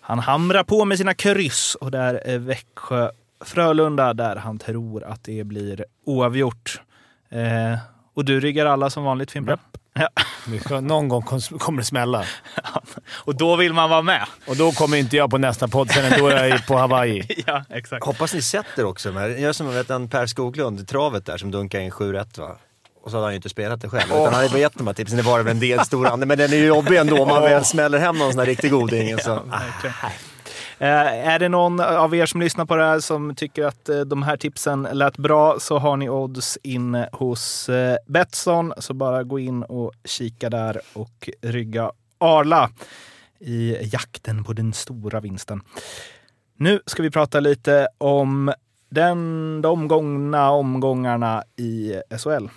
han hamrar på med sina kryss och där eh, Växjö, Frölunda där han tror att det blir oavgjort. Eh, och du ryggar alla som vanligt Fimpen? Ja. Någon gång kom- kommer det smälla. Och då vill man vara med. Och då kommer inte jag på nästa podd sen, då är jag på Hawaii. ja, exakt. Hoppas ni sätter också. Jag gör som vet, en Per Skoglund, travet där, som dunkar in 7-1 va? Och så hade han ju inte spelat det själv. Utan han hade gett de här tipsen. Det var väl en del stor ande. Men den är ju jobbig ändå om man väl smäller hem någon sån här riktig goding. Så. verkligen. Eh, är det någon av er som lyssnar på det här som tycker att eh, de här tipsen lät bra så har ni odds inne hos eh, Betsson. Så bara gå in och kika där och rygga Arla i jakten på den stora vinsten. Nu ska vi prata lite om den, de gångna omgångarna i SHL.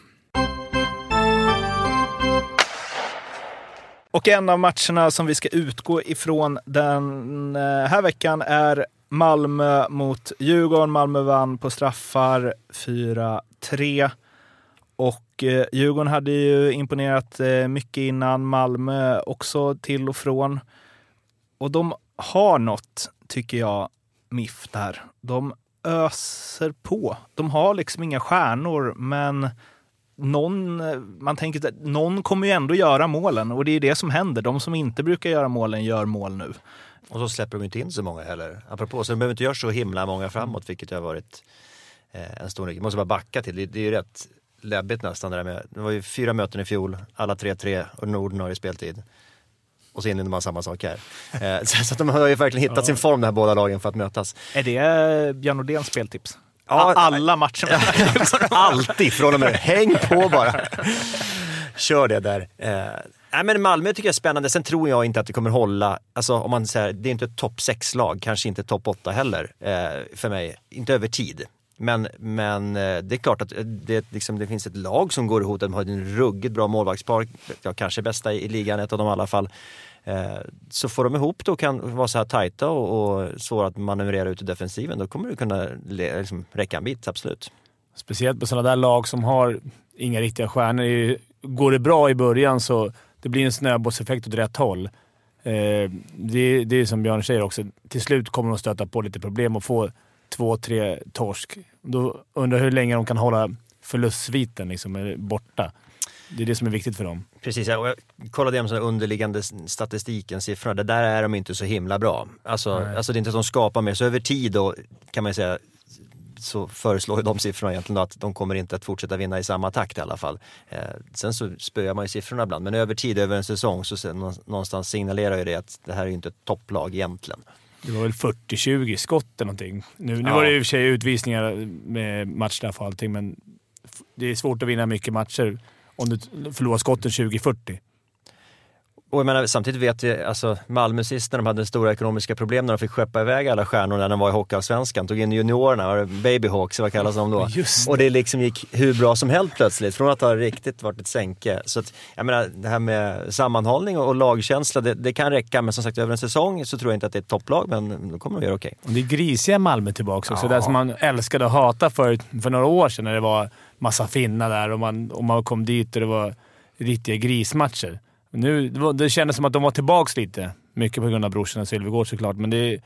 Och en av matcherna som vi ska utgå ifrån den eh, här veckan är Malmö mot Djurgården. Malmö vann på straffar 4-3. Och eh, Djurgården hade ju imponerat eh, mycket innan, Malmö också till och från. Och de har något, tycker jag, MIF där. De öser på. De har liksom inga stjärnor, men någon, man tänker att någon kommer ju ändå göra målen och det är det som händer. De som inte brukar göra målen gör mål nu. Och så släpper de inte in så många heller. Apropå, så de behöver inte göra så himla många framåt, vilket har varit eh, en stor Jag måste bara backa till, det, det är ju rätt läbbigt nästan det där med, det var ju fyra möten i fjol, alla 3-3 och den ordinarie speltid. Och så inleder man samma sak här. Eh, så, att de har ju verkligen hittat sin form de här båda lagen för att mötas. Är det Björn Nordéns speltips? Ja, Alla matcherna. Alltid från och med Häng på bara. Kör det där. Eh, nej men Malmö tycker jag är spännande. Sen tror jag inte att det kommer hålla. Alltså om man säger, det är inte ett topp 6-lag, kanske inte topp 8 heller eh, för mig. Inte över tid. Men, men eh, det är klart att det, liksom, det finns ett lag som går ihop. De har en ruggigt bra målvaktspar. Ja, kanske bästa i, i ligan, ett av dem i alla fall. Eh, så får de ihop det och kan vara så här tajta och, och svåra att manövrera ut i defensiven. Då kommer det kunna le, liksom, räcka en bit, absolut. Speciellt på sådana där lag som har inga riktiga stjärnor. Går det bra i början så det blir en snöbollseffekt åt rätt håll. Eh, det, det är som Björn säger också, till slut kommer de stöta på lite problem och få två, tre torsk. Då undrar jag hur länge de kan hålla förlustsviten liksom, borta. Det är det som är viktigt för dem. Precis, och jag kollade igenom underliggande statistiken, siffrorna. Det där är de inte så himla bra. Alltså, Nej. alltså det är inte att de skapar mer, så över tid då kan man säga så föreslår ju de siffrorna egentligen att de kommer inte att fortsätta vinna i samma takt i alla fall. Eh, sen så spöar man ju siffrorna ibland, men över tid, över en säsong, så någonstans signalerar ju det att det här är ju inte ett topplag egentligen. Det var väl 40-20 skott eller någonting. Nu, nu Ja. var det i och för sig utvisningar med matchstraff och allting, men det är svårt att vinna mycket matcher om du förlorar skotten 20-40. Och jag menar, samtidigt vet vi, alltså Malmö sist när de hade stora ekonomiska problem när de fick skeppa iväg alla stjärnor när de var i Hockeyallsvenskan, tog in juniorerna, det Babyhawks, vad kallas de då? Just och det liksom gick hur bra som helst plötsligt, från att ha riktigt varit ett sänke. Så att, jag menar, det här med sammanhållning och, och lagkänsla, det, det kan räcka, men som sagt över en säsong så tror jag inte att det är ett topplag, men då kommer de göra okej. Och det är grisiga Malmö tillbaka också. Ja. Det som man älskade att hata för, för några år sedan när det var massa finnar där och man, och man kom dit och det var riktiga grismatcher. Nu, det, var, det kändes som att de var tillbaka lite. Mycket på grund av brorsorna Sylvegård såklart, men det,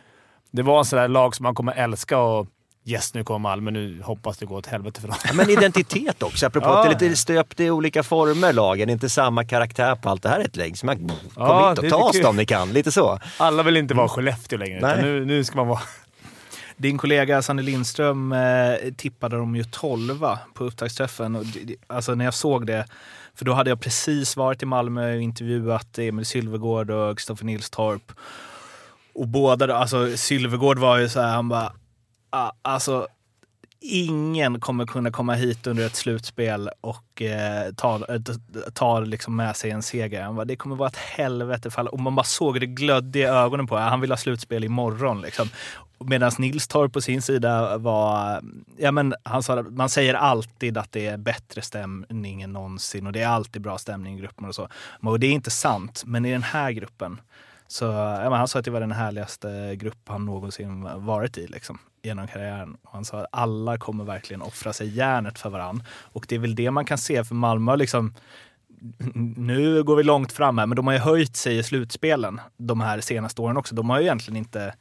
det var en sån där lag som man kommer älska och yes, nu kommer Malmö. Nu hoppas det går åt helvete för dem. Ja, men identitet också, apropå Ja. att det är lite stöpt i olika former lagen, inte samma karaktär på allt. Det här är ett lägg som man, kom Ja, hit och ta oss om ni kan, lite så. Alla vill inte vara Skellefteå längre, nu, nu ska man vara... Din kollega Sanne Lindström eh, tippade dem ju 12 på upptaktsträffen. Och alltså när jag såg det, för då hade jag precis varit i Malmö och intervjuat Emil Sylvegård och Kristoffer Nilstorp. Och båda, alltså Sylvegård var ju så här, han bara, ah, alltså ingen kommer kunna komma hit under ett slutspel och eh, ta, eh, ta liksom med sig en seger. Han bara, det kommer vara ett helvete. Fall. Och man bara såg det glödde i ögonen på honom. Han vill ha slutspel imorgon. Liksom. Medan Nilstorp på sin sida var... Ja, men han sa, man säger alltid att det är bättre stämning än någonsin och det är alltid bra stämning i gruppen och så. Och det är inte sant, men i den här gruppen så ja, han sa att det var den härligaste grupp han någonsin varit i liksom, genom karriären. Och han sa att alla kommer verkligen offra sig järnet för varann. Och det är väl det man kan se för Malmö. Liksom, nu går vi långt fram här, men de har ju höjt sig i slutspelen de här senaste åren också. De har ju egentligen inte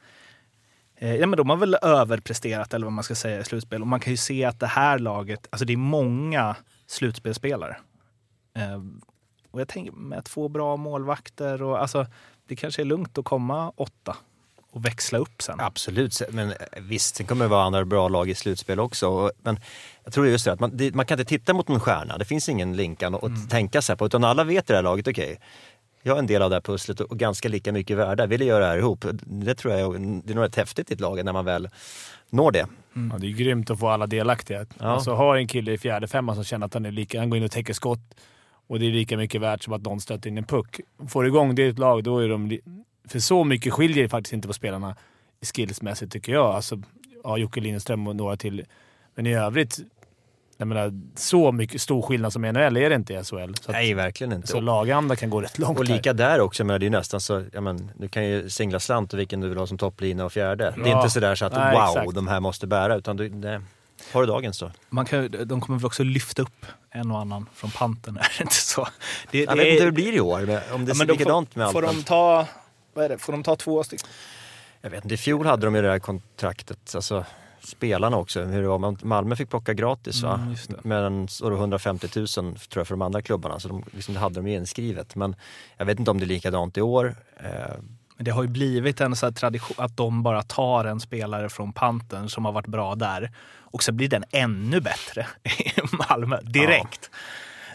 Ja, men de har väl överpresterat eller vad man ska säga i slutspel. Och man kan ju se att det här laget, alltså det är många slutspelspelare. Eh, och jag tänker med två bra målvakter och alltså det kanske är lugnt att komma åtta och växla upp sen. Absolut, men eh, visst, sen kommer det vara andra bra lag i slutspel också. Men jag tror just det att man, man kan inte titta mot någon stjärna. Det finns ingen Linkan att mm. tänka sig på. Utan alla vet i det här laget, okej, okay, jag är en del av det här pusslet och ganska lika mycket värda. Vill göra det här ihop. Det tror jag det är nog rätt häftigt i ett lag när man väl når det. Mm. Ja, det är grymt att få alla delaktiga. Ja. Alltså, ha en kille i fjärde femman som känner att han är lika, han går in och täcker skott och det är lika mycket värt som att någon stöter in en puck. Får du igång det i ett lag, då är de... För så mycket skiljer det faktiskt inte på spelarna skillsmässigt tycker jag. Alltså, ja, Jocke Lindström och några till. Men i övrigt, jag menar, så mycket stor skillnad som i NHL är det inte i SHL. Så Nej, verkligen inte. Så laganda kan gå rätt långt Och lika här. där också, men det är nästan så, ja, men, du kan ju singla slant och vilken du vill ha som topplina och fjärde. Ja. Det är inte sådär så att Nej, wow, exakt. de här måste bära, utan du, det, har du dagens då? Man kan, de kommer väl också lyfta upp en och annan från panten, är det inte så? Det, jag det vet inte hur det blir i år, om det ja, ser likadant med allt. Får de ta, vad är det, får de ta två stycken? Jag vet inte, i fjol hade de ju det där kontraktet, alltså spelarna också. Hur det var. Malmö fick plocka gratis va? Mm, Men så 150 000 tror jag för de andra klubbarna, så de, liksom, det hade de ju inskrivet. Men jag vet inte om det är likadant i år. Eh, men det har ju blivit en så tradition att de bara tar en spelare från panten som har varit bra där och så blir den ännu bättre i Malmö direkt.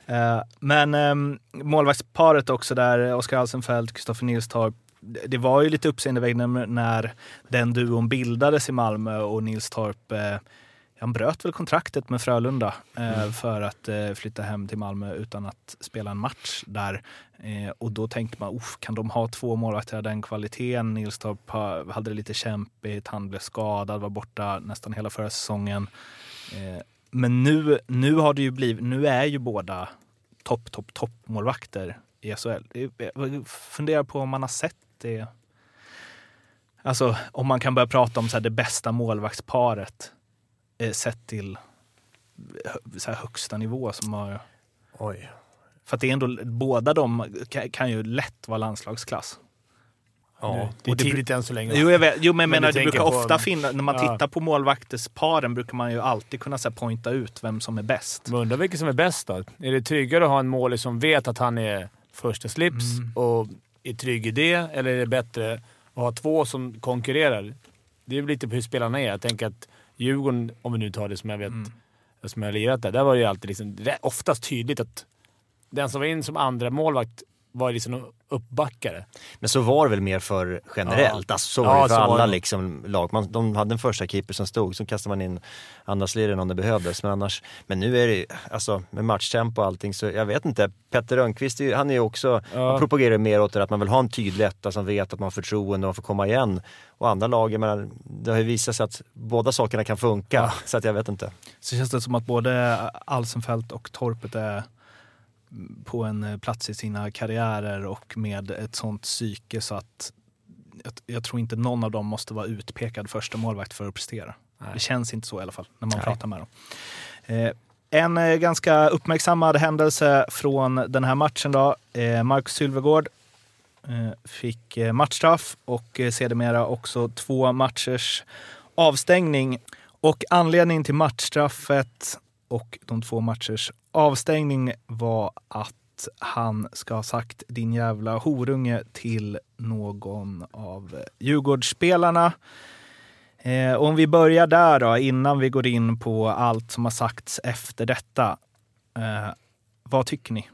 Ja. Uh, men um, målvaktsparet också där, Oskar Alsenfelt, Kristoffer Nilstorp. Det var ju lite uppseendeväckande när den duon bildades i Malmö och Nilstorp uh, han bröt väl kontraktet med Frölunda eh, mm. för att eh, flytta hem till Malmö utan att spela en match där. Eh, och då tänkte man, kan de ha två målvakter av den kvaliteten? Nilstorp hade det lite kämpigt, han blev skadad, var borta nästan hela förra säsongen. Eh, men nu, nu har det ju blivit, nu är ju båda topp, topp, topp målvakter i SHL. Jag funderar på om man har sett det. Alltså om man kan börja prata om så det bästa målvaktsparet eh, sett till så högsta nivå som har... Oj. För att det är ändå, båda de kan, kan ju lätt vara landslagsklass. Ja, det är tidigt än så länge. Jo, jag vet, jo men, men menar, det brukar ofta finnas, när man ja. tittar på målvaktesparen brukar man ju alltid kunna så här, pointa ut vem som är bäst. Men undrar vilken som är bäst då? Är det tryggare att ha en målis som vet att han är första slips mm. och är trygg i det, eller är det bättre att ha två som konkurrerar? Det är lite på hur spelarna är. Jag tänker att Djurgården, om vi nu tar det som jag vet, mm. som jag har lirat där, där var det ju alltid liksom, oftast tydligt att den som var in som andra målvakt var liksom uppbackare. Men så var det väl mer för generellt? Ja. Alltså, så var det för alla liksom, lag. Man, de hade en första keeper som stod, så kastade man in andra om det behövdes. Men annars, men nu är det alltså med matchtempo och allting så jag vet inte. Petter Rönnqvist, han är ju också, ja. propagerar mer åt det att man vill ha en tydlig etta som vet att man har förtroende och man får komma igen. Och andra lag, menar, det har ju visat sig att båda sakerna kan funka. Ja. Så att jag vet inte. Så känns det som att både Alsenfelt och Torpet är på en eh, plats i sina karriärer och med ett sånt psyke så att jag, jag tror inte någon av dem måste vara utpekad första målvakt för att prestera. Nej. Det känns inte så i alla fall när man Nej. pratar med dem. Eh, en eh, ganska uppmärksammad händelse från den här matchen då. Eh, Marcus Sylvegård fick matchstraff och sedermera också två matchers avstängning. Och anledningen till matchstraffet och de två matchers avstängning var att han ska ha sagt din jävla horunge till någon av Djurgårdsspelarna. Eh, om vi börjar där då, innan vi går in på allt som har sagts efter detta. Eh, vad tycker ni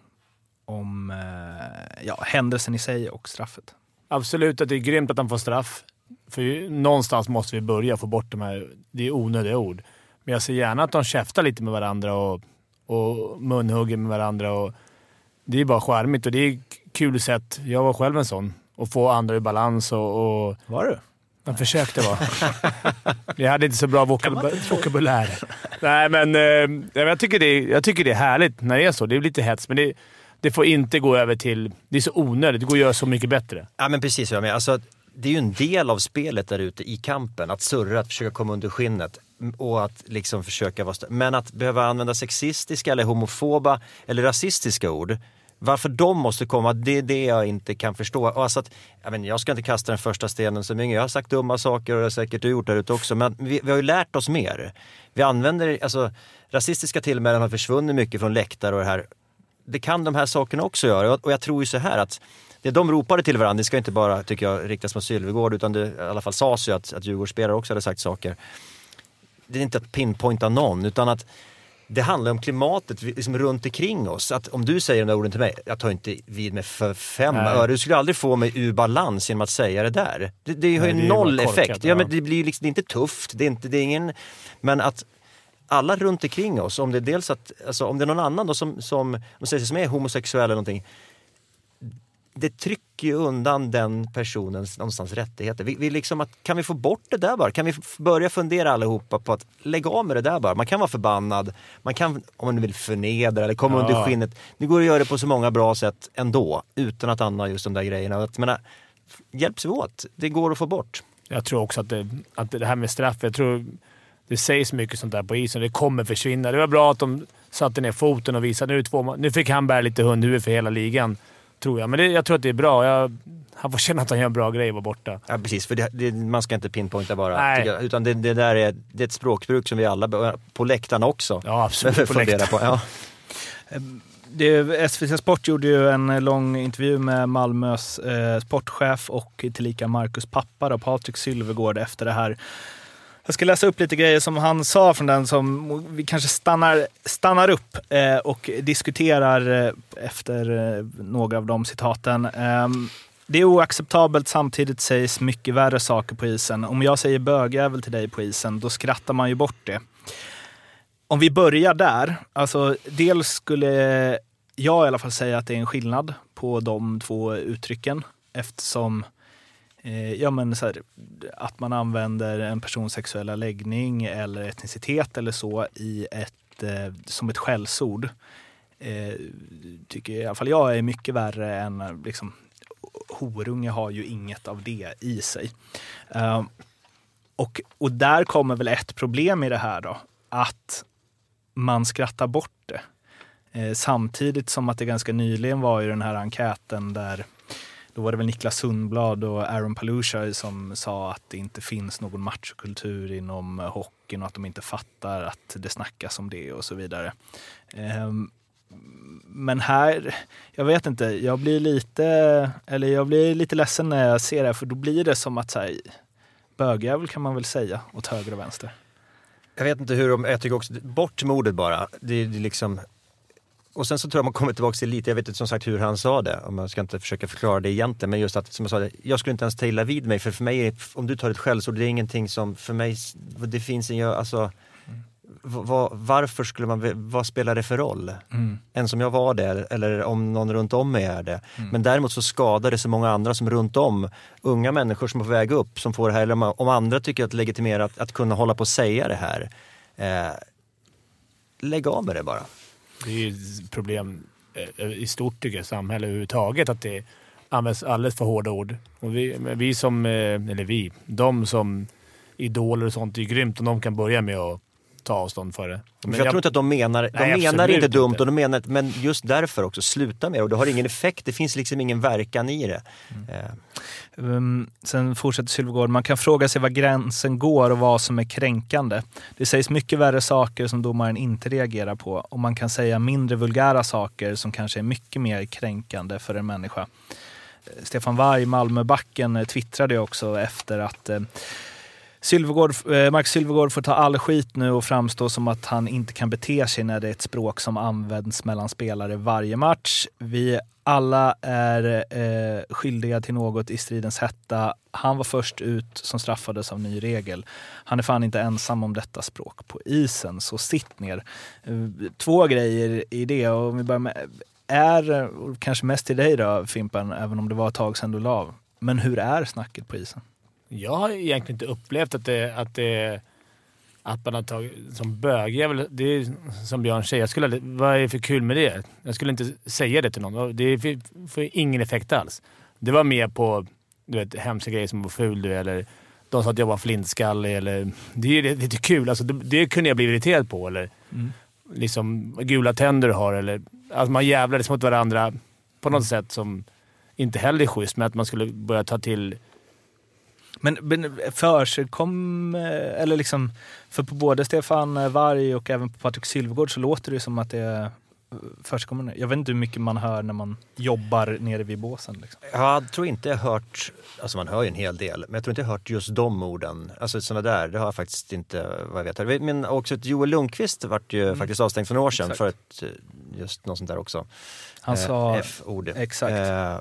om eh, ja, händelsen i sig och straffet? Absolut att det är grymt att han får straff. För någonstans måste vi börja få bort de här, det är onödiga ord. Men jag ser gärna att de käftar lite med varandra och, och munhugger med varandra. Och det är bara charmigt och det är kul sätt. Jag var själv en sån. Att få andra i balans och... och Var du? jag försökte vara. jag hade inte så bra vokab vokabulär. Nej, men eh, jag, tycker det är, jag tycker det är härligt när det är så. Det är lite hets, men det, det får inte gå över till... Det är så onödigt. Det går att göra så mycket bättre. Ja men precis, jag med. Alltså, det är ju en del av spelet där ute i kampen. Att surra, att försöka komma under skinnet och att liksom försöka vara Men att behöva använda sexistiska eller homofoba eller rasistiska ord. Varför de måste komma, det är det jag inte kan förstå. Och alltså att, jag, men, jag ska inte kasta den första stenen som yngre. Jag har sagt dumma saker och det har säkert du gjort där ute också. Men vi, vi har ju lärt oss mer. Vi använder, alltså rasistiska tillmälen har försvunnit mycket från läktare och det här. Det kan de här sakerna också göra. Och, och jag tror ju så här att det de ropade till varandra, det ska inte bara, tycker jag, riktas mot Sylvegård utan det i alla fall sades ju att, att Djurgårdsspelare också hade sagt saker. Det är inte att pinpointa någon utan att det handlar om klimatet liksom runt omkring oss. Att om du säger de där orden till mig, jag tar inte vid mig för fem öre. Du skulle aldrig få mig ur balans genom att säga det där. Det, det har ju noll korkat, effekt. Ja, men det blir liksom, det är inte tufft, det är, inte, det är ingen... Men att alla runt omkring oss, om det är dels att, alltså om det är någon annan då som, som, om säger som är homosexuell eller någonting. Det trycker ju undan den personens någonstans rättigheter. Vi, vi liksom att, kan vi få bort det där bara? Kan vi börja fundera allihopa på att lägga av med det där bara? Man kan vara förbannad, man kan om man vill förnedra eller komma Ja. under skinnet. Det går att göra det på så många bra sätt ändå utan att använda just de där grejerna. Att, menar, hjälps vi åt, det går att få bort. Jag tror också att det, att det här med straff, jag tror det sägs mycket sånt där på isen. Det kommer försvinna. Det var bra att de satte ner foten och visade nu, två, nu fick han bära lite hundhuvud för hela ligan. Tror jag. Men det, jag tror att det är bra. Jag, han får känna att han gör en bra grej att vara borta. Ja precis, för det, det, man ska inte pinpointa bara. Nej. jag, Utan det, det där är, det är ett språkbruk som vi alla, på läktarna också, Ja, absolut. På fundera läktaren. på. Ja. Det, SVT Sport gjorde ju en lång intervju med Malmös eh, sportchef och tillika Marcus pappa, då, Patrik Sylvegård, efter det här. Jag ska läsa upp lite grejer som han sa från den som vi kanske stannar, stannar upp eh, och diskuterar eh, efter eh, några av de citaten. Ehm, det är oacceptabelt, samtidigt sägs mycket värre saker på isen. Om jag säger bögjävel till dig på isen, då skrattar man ju bort det. Om vi börjar där, alltså dels skulle jag i alla fall säga att det är en skillnad på de två uttrycken eftersom eh, Eh, ja, men så här, att man använder en persons sexuella läggning eller etnicitet eller så i ett, eh, som ett skällsord eh, tycker i alla fall jag är mycket värre än liksom, horunge har ju inget av det i sig. Eh, och, och där kommer väl ett problem i det här då, att man skrattar bort det. Eh, samtidigt som att det ganska nyligen var i den här enkäten där då var det väl Niklas Sundblad och Aaron Palusha som sa att det inte finns någon machokultur inom hockeyn och att de inte fattar att det snackas om det och så vidare. Ehm, men här, jag vet inte, jag blir lite, eller jag blir lite ledsen när jag ser det här för då blir det som att så här, bögjävel kan man väl säga åt höger och vänster. Jag vet inte hur de, jag tycker också, bort med ordet bara. Det, det är liksom, och sen så tror jag man kommer tillbaka till lite, jag vet inte som sagt hur han sa det, om jag ska inte försöka förklara det egentligen, men just att som jag sa, jag skulle inte ens ta illa vid mig, för för mig, är, om du tar ett skällsord, det är ingenting som, för mig, det finns inga, alltså, v- vad- varför skulle man, vad spelar det för roll? Mm. En som jag var det, eller om någon runt om mig är det. Men däremot så skadar det så många andra som runt om, unga människor som är på väg upp, som får det här, eller om- om andra tycker att legitimera att, att kunna hålla på och säga det här. Eh, lägg av med det bara. Det är ju ett problem eh, i stort tycker jag, samhället överhuvudtaget, att det används alldeles för hårda ord. Och vi, vi som, eh, eller vi, de som idoler och sånt, det är grymt om de kan börja med att ta avstånd för det. Men jag, tror inte att de menar, de Nej, menar inte dumt, inte. och de menar, men just därför också, sluta med det. Och det har ingen effekt, det finns liksom ingen verkan i det. Eh, Um, sen fortsätter Sylvegård, man kan fråga sig var gränsen går och vad som är kränkande. Det sägs mycket värre saker som domaren inte reagerar på och man kan säga mindre vulgära saker som kanske är mycket mer kränkande för en människa. Eh, Stefan Warg, Malmöbacken, eh, twittrade också efter att Sylvegård, eh, Marcus Sylvegård får ta all skit nu och framstå som att han inte kan bete sig när det är ett språk som används mellan spelare varje match. Vi alla är eh, skyldiga till något i stridens hetta. Han var först ut som straffades av ny regel. Han är fan inte ensam om detta språk på isen, så sitt ner. Eh, två grejer i det. Och om vi börjar med, är, kanske mest till dig då Fimpen, även om det var ett tag sedan du la av. Men hur är snacket på isen? Jag har egentligen inte upplevt att det, att det att man har tagit som bögjävel. Det är som Björn säger, jag skulle, aldrig- vad är det för kul med det? Jag skulle inte säga det till någon. Det får- ingen effekt alls. Det var mer på du vet, hemska grejer som var ful du eller de sa att jag var flintskallig. Eller, det är lite kul. Alltså, det, det kunde jag bli irriterad på. Eller liksom gula tänder du har. Eller, alltså man jävlades mot varandra på något sätt som inte heller är schysst, men att man skulle börja ta till Men, försigkom, eh, eller liksom, för på både Stefan Varg och även på Patrik Sylvegård så låter det som att det är försigkommer. Jag vet inte hur mycket man hör när man jobbar nere vid båsen. Liksom. Jag tror inte jag hört, alltså man hör ju en hel del, men jag tror inte jag hört just de orden. Alltså sådana där, det har jag faktiskt inte vad jag vet. Men också att Joel Lundqvist vart ju faktiskt avstängd för några år sedan Exakt. för ett, eh, just något sånt där också. Han sa... F-ord. Exakt. Eh,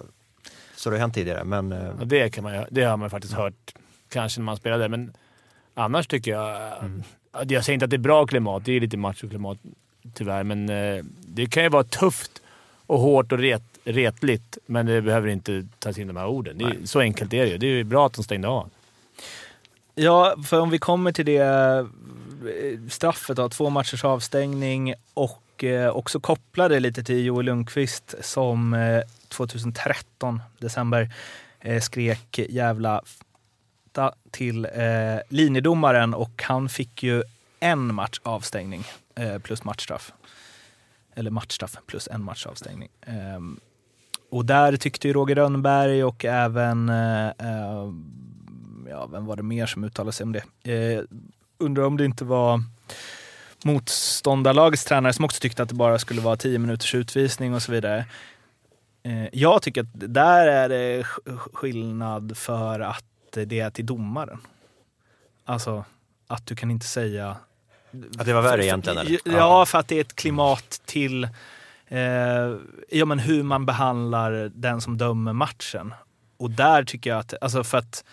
så det har hänt tidigare, men eh, Ja, det, kan man, det har man faktiskt hört kanske när man spelade, men annars tycker jag... att Jag säger inte att det är bra klimat, det är lite machoklimat tyvärr, men eh, det kan ju vara tufft och hårt och ret, retligt, men det behöver inte tas in de här orden. Det är, så enkelt är det ju. Det är ju bra att de stängde av. Ja, för om vi kommer till det eh, straffet då, två matchers avstängning och också kopplade lite till Joel Lundqvist som 2013, december, eh, skrek jävla till eh, linjedomaren och han fick ju en match avstängning eh, plus matchstraff. Eller matchstraff plus en match avstängning. Eh, och där tyckte ju Roger Rönnberg och även eh, ehm, ja, vem var det mer som uttalade sig om det? Eh, undrar om det inte var motståndarlagets tränare som också tyckte att det bara skulle vara 10 minuters utvisning och så vidare. Eh, jag tycker att där är det sk- skillnad för att det är till domaren. Alltså att du kan inte säga... att det var värre egentligen eller? Ja, för att det är ett klimat till eh, ja, men hur man behandlar den som dömer matchen. Och där tycker jag att, alltså för att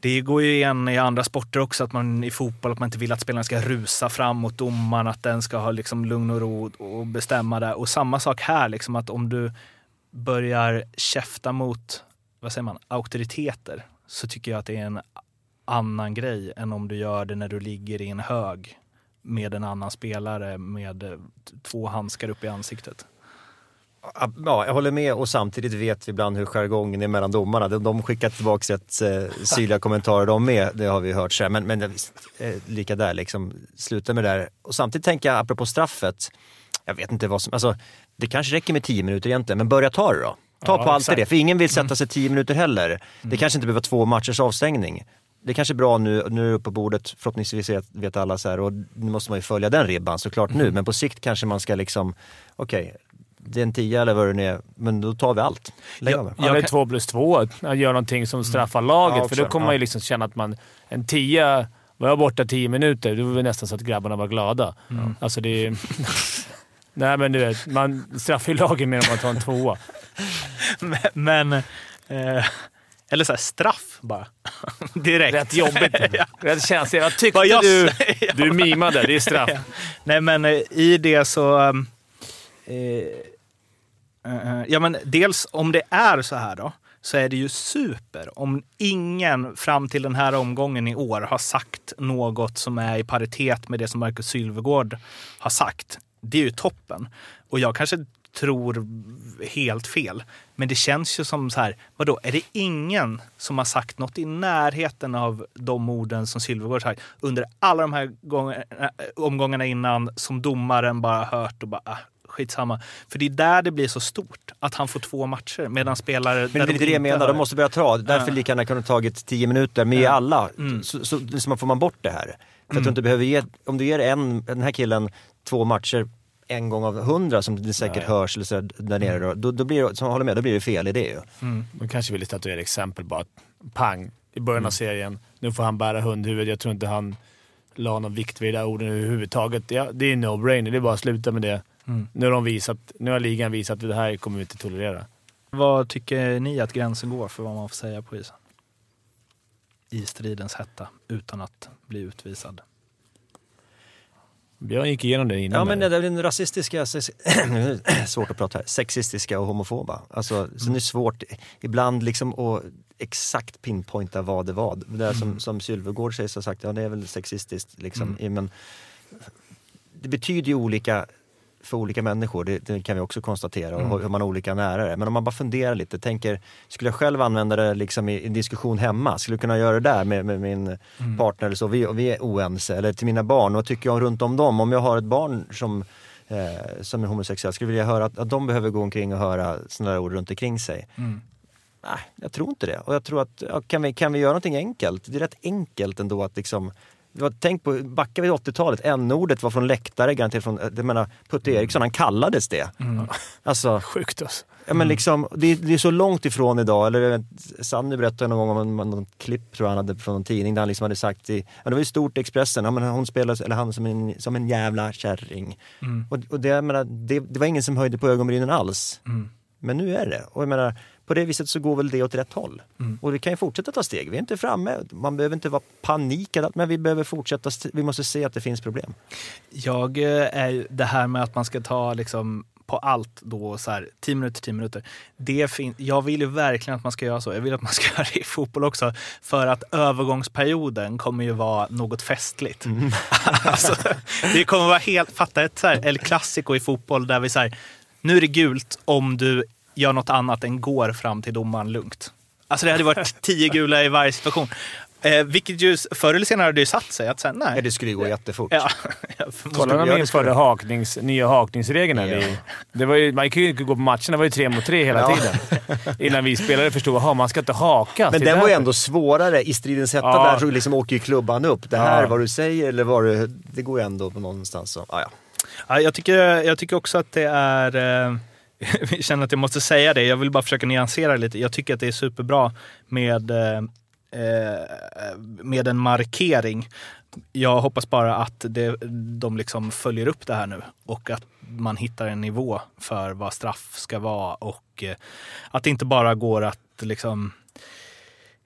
det går ju igen i andra sporter också, att man i fotboll att man inte vill att spelarna ska rusa fram mot domaren, att den ska ha liksom lugn och ro och bestämma det. Och samma sak här, liksom att om du börjar käfta mot, vad säger man, auktoriteter, så tycker jag att det är en annan grej än om du gör det när du ligger i en hög med en annan spelare med två handskar upp i ansiktet. Ja, jag håller med och samtidigt vet vi ibland hur jargongen är mellan domarna. De, de skickar tillbaka rätt eh, syrliga kommentarer de med, det har vi hört. Så. Men, men visst, eh, lika där, liksom, sluta med det där. Och samtidigt tänker jag, apropå straffet, jag vet inte vad som, alltså det kanske räcker med 10 minuter egentligen, men börja ta det då. Ta Ja, på allt det, för ingen vill sätta sig 10 minuter heller. Det kanske inte behöver två matchers avstängning. Det kanske är bra nu, nu är det uppe på bordet, förhoppningsvis vet, alla så här och nu måste man ju följa den ribban såklart nu, men på sikt kanske man ska liksom, okej, det är en tia eller vad det nu är, men då tar vi allt. Lägg med. Jag Eller kan- två plus två, att göra någonting som straffar laget. Ja, för då kommer ja. man ju liksom känna att man... En tia... Var jag borta tio minuter, då var det nästan så att grabbarna var glada. Alltså det är... Nej men du vet, man straffar ju laget mer om man tar en tvåa. Men, men eh, eller så här, straff bara. Direkt. Rätt jobbigt. Rätt känsligt. Vad tyckte jag du? Du mimade. Det är straff. Nej men eh, i det så... um, Eh, eh, ja men dels om det är så här då, så är det ju super om ingen fram till den här omgången i år har sagt något som är i paritet med det som Marcus Sylvegård har sagt. Det är ju toppen. Och jag kanske tror helt fel. Men det känns ju som så här, vadå, är det ingen som har sagt något i närheten av de orden som Sylvegård sagt under alla de här gånger, eh, omgångarna innan som domaren bara hört och bara, äh, skitsamma. För det är där det blir så stort, att han får två matcher medan spelare... Men det är lite det jag menar, de måste börja ta. Därför lika gärna kunde tagit 10 minuter med alla. Så, så, så man får man bort det här. För att du inte behöver ge, om du ger en, den här killen två matcher en gång av hundra som det säkert hörs eller så där nere då, då, då blir det, som håller med, då blir det fel i det ju. De kanske ville statuera exempel bara. att Pang. i början av serien. Nu får han bära hundhuvud. Jag tror inte han la någon vikt vid de där orden överhuvudtaget. Ja, det är no-brainer. Det är bara att sluta med det. Mm. Nu, har de visat, nu har ligan visat att det här kommer vi inte tolerera. Vad tycker ni att gränsen går för vad man får säga på isen? I stridens hetta, utan att bli utvisad. Björn gick igenom det innan. Ja men det är den rasistiska, svårt att prata här, sexistiska och homofoba. Alltså, sen är det svårt ibland liksom att exakt pinpointa vad det var. Det där som, som Sylvegård säger så sagt, ja det är väl sexistiskt liksom. Men det betyder ju olika för olika människor, det, det kan vi också konstatera, och hur man har olika nära det. Men om man bara funderar lite, tänker, skulle jag själv använda det liksom i en diskussion hemma? Skulle jag kunna göra det där med, med min partner eller så, vi, vi är oense, eller till mina barn, vad tycker jag runt om dem? Om jag har ett barn som, eh, som är homosexuell, skulle jag vilja höra att, att de behöver gå omkring och höra sådana där ord runt omkring sig. Nej, jag tror inte det. Och jag tror att, ja, kan, vi, kan vi göra någonting enkelt? Det är rätt enkelt ändå att liksom tänk på, backar vi 80-talet, n-ordet var från läktare, garanterat från, jag menar Putte Eriksson, han kallades det. Alltså, Sjukt alltså. ja, men liksom, det, det är så långt ifrån idag, eller vet, Sanny berättade någon gång om en, någon klipp tror jag han hade från någon tidning där han liksom hade sagt i, ja, det var ju stort i Expressen, ja, men hon spelade, eller han som en, som en jävla kärring. Och, och det, jag menar, det, det var ingen som höjde på ögonbrynen alls. Men nu är det. Och jag menar, på det viset så går väl det åt rätt håll. Och vi kan ju fortsätta ta steg. Vi är inte framme. Man behöver inte vara panikad, men vi behöver fortsätta. Vi måste se att det finns problem. Jag eh, är det här med att man ska ta liksom på allt då så här 10 minuter, 10 minuter. Det fin- jag vill ju verkligen att man ska göra så. Jag vill att man ska göra det i fotboll också. För att övergångsperioden kommer ju vara något festligt. alltså, det kommer vara helt, fatta ett så här El Clasico i fotboll där vi så här, nu är det gult om du gör något annat än går fram till domaren lugnt. Alltså det hade varit tio gula i varje situation. Eh, vilket ju förr eller senare hade ju satt sig att sen, nej. Ja, det skulle ju gå jättefort. Ja, Kolla när de införde haknings, nya hakningsreglerna. Ja. Det, var ju, man kunde ju inte gå på matcherna, det var ju tre mot tre hela Ja. tiden. Innan vi spelare förstod att man ska inte hakas. Men den var ju ändå svårare i stridens hetta. Ja. Där så liksom åker ju klubban upp. Det här, Ja. vad du säger eller vad du... Det går ju ändå på någonstans. Så, ah, ja. Ja, jag, tycker, jag tycker också att det är... Eh, jag känner att jag måste säga det. Jag vill bara försöka nyansera lite. Jag tycker att det är superbra med, eh, eh, med en markering. Jag hoppas bara att det, de liksom följer upp det här nu och att man hittar en nivå för vad straff ska vara och eh, att det inte bara går att liksom...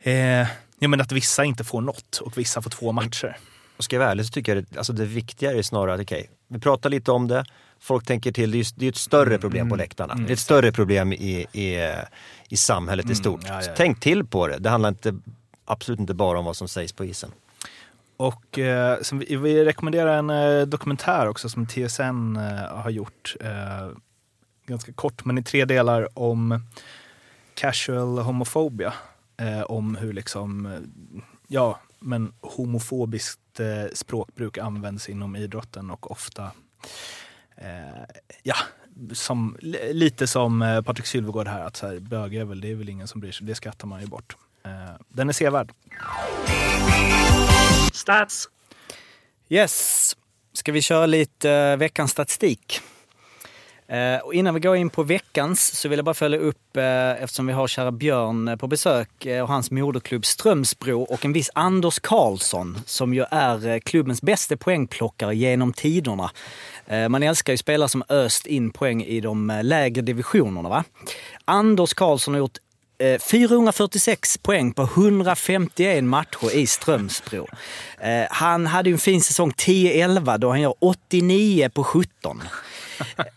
Eh, ja, men att vissa inte får något och vissa får två matcher. Och ska jag vara ärlig så tycker jag att alltså det viktiga är snarare att okej, vi pratar lite om det. Folk tänker till, det är, ju- det är ett större problem på läktarna. Det är ett större problem i, i, i samhället i stort. ja, ja, ja. tänk till på det. Det handlar inte, absolut inte bara om vad som sägs på isen. Och eh, vi, vi rekommenderar en eh, dokumentär också som TSN eh, har gjort. Eh, ganska kort, men i tre delar om casual homofobia. Eh, om hur liksom, eh, ja, men homofobiskt språkbruk används inom idrotten och ofta, ja, som, li- lite som eh, Patrik Sylvegård här, att så här, bög är väl, det är väl ingen som bryr sig, det skrattar man ju bort. Eh, den är sevärd. Stats! Yes. Ska vi köra lite eh, veckans statistik? Eh, och innan vi går in på veckans så vill jag bara följa upp, eh, eftersom vi har kära Björn eh, på besök eh, och hans moderklubb Strömsbro och en viss Anders Karlsson som ju är eh, klubbens bästa poängplockare genom tiderna. Eh, man älskar ju spelare som öst in poäng i de eh, lägre divisionerna. Va? Anders Karlsson har gjort eh, 446 poäng på 151 matcher i Strömsbro. Eh, han hade ju en fin säsong 10-11 då han gör 89 på 17.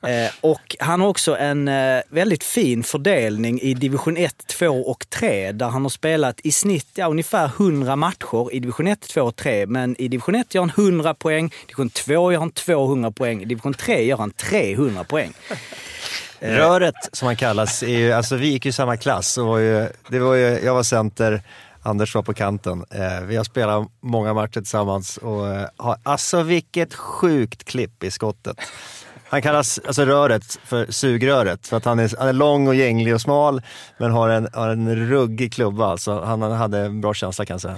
Eh, Och han har också en eh, väldigt fin fördelning i division 1, 2 och 3 där han har spelat i snitt ja, ungefär 100 matcher i division 1, 2 och 3. Men i division 1 gör han 100 poäng, i division 2 gör han 200 poäng, i division 3 gör han 300 poäng. Eh, Röret som han kallas, är ju, alltså vi gick ju i samma klass. Och var ju, det var ju, jag var center, Anders var på kanten. Eh, vi har spelat många matcher tillsammans och eh, har, alltså vilket sjukt klipp i skottet. Han kallas alltså röret för sugröret för att han är, han är lång och gänglig och smal men har en, har en ruggig klubba. Alltså, han hade en bra känsla kan jag säga.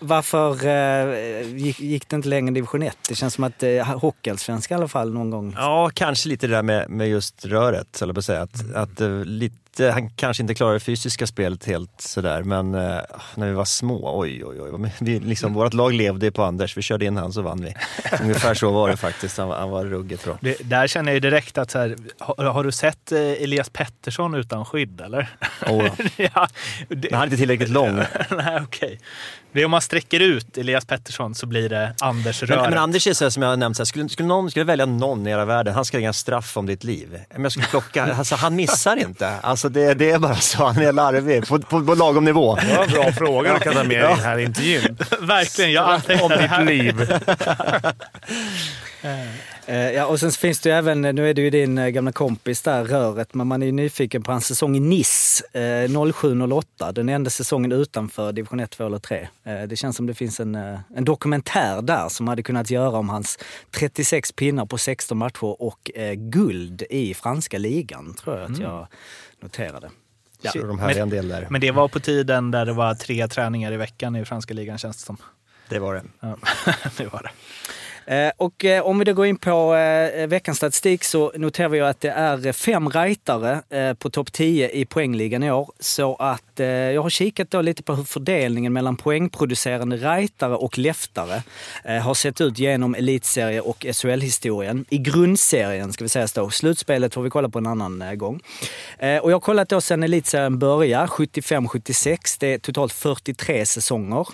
Varför eh, gick, gick det inte längre i division 1? Det känns som att eh, Hockeyallsvenskan i alla fall någon gång. Ja, kanske lite det där med, med just röret, eller på att säga. Att, att eh, lite, han kanske inte klarar det fysiska spelet helt sådär, men eh, när vi var små, oj oj oj. Vi, liksom, vårt lag levde på Anders, vi körde in han så vann vi. Ungefär så var det faktiskt, han, han var ruggigt bra. Det, där känner jag ju direkt att så här, har, har du sett eh, Elias Pettersson utan skydd eller? Och, ja, det, men han är inte tillräckligt lång. nej, okej. Det är om man sträcker ut Elias Pettersson så blir det Anders Men, Röret. men Anders är så här, som jag har nämnt, så här, skulle, skulle, någon, skulle välja någon i hela världen, han ska inga straff om ditt liv. Men jag skulle plocka, alltså, han missar inte. Alltså, det, det är bara så, han är larvig på, på, på lagom nivå. Det var en bra fråga du kan ta med i den här intervjun. Verkligen, jag antecknar Om ditt liv. Eh, ja, och sen finns det ju även, nu är det ju din eh, gamla kompis där, Röret, men man är ju nyfiken på hans säsong i eh, 07-08. Den enda säsongen utanför division 1, 2 eller 3. Eh, det känns som det finns en, eh, en dokumentär där som hade kunnat göra om hans 36 pinnar på 16 matcher och eh, guld i franska ligan, tror jag att jag noterade. Ja, de här är en del där. Men det var på tiden där det var tre träningar i veckan i franska ligan känns det som. Det var det. Ja, det var det. Eh, och eh, om vi då går in på eh, veckans statistik så noterar vi att det är fem rightare på topp 10 i poängligan i år. Så att jag har kikat då lite på hur fördelningen mellan poängproducerande rightare och leftare har sett ut genom elitserie och SHL-historien. I grundserien ska vi säga så. Slutspelet får vi kolla på en annan gång. Och jag har kollat då sedan elitserien började, 75-76. Det är totalt 43 säsonger.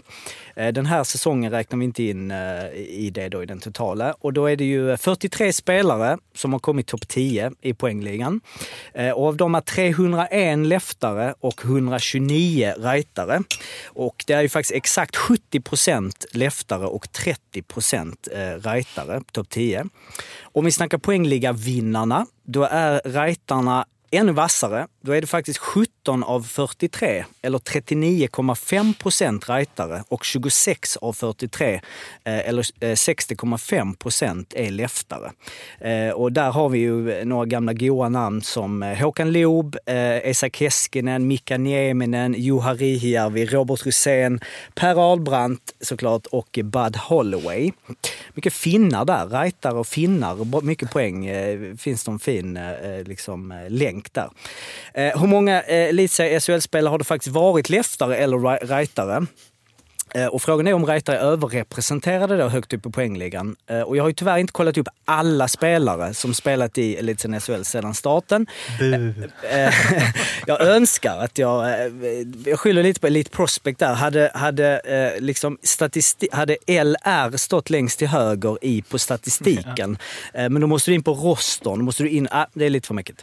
Eh, den här säsongen räknar vi inte in eh, i det då, i den totala. Och då är det ju eh, 43 spelare som har kommit topp 10 i poängligan. Och av dem är 301 leftare och 129 rightare. Och det är ju faktiskt exakt 70 procent leftare och 30 procent rightare på topp 10. Om vi snackar poängliga-vinnarna, då är rightarna ännu vassare. Då är det faktiskt 70 17 av 43, eller 39,5 procent rightare och 26 av 43, eh, eller eh, 60,5 procent är leftare. Eh, och där har vi ju några gamla goa namn som Håkan Loob, Esa Keskinen, Mika Nieminen, Juha Rihijärvi, Robert Rosén, Per Ahlbrandt såklart och Bud Holloway. Mycket finnar där, rightare och finnar, mycket poäng. Finns det en fin liksom, länk där. Hur många elitserie SHL-spelare har det faktiskt varit leftare eller rightare? Eh, Och frågan är om rightare är överrepresenterade då högt upp i poängligan. Eh, Och jag har ju tyvärr inte kollat upp alla spelare som spelat i elitserien SHL sedan starten. Eh, jag önskar att jag... Jag skyller lite på Elite Prospect där. Hade, hade, liksom statisti- hade LR stått längst till höger i på statistiken. Eh, Men då måste du in på rostern. Måste du in, ah, det är lite för mycket.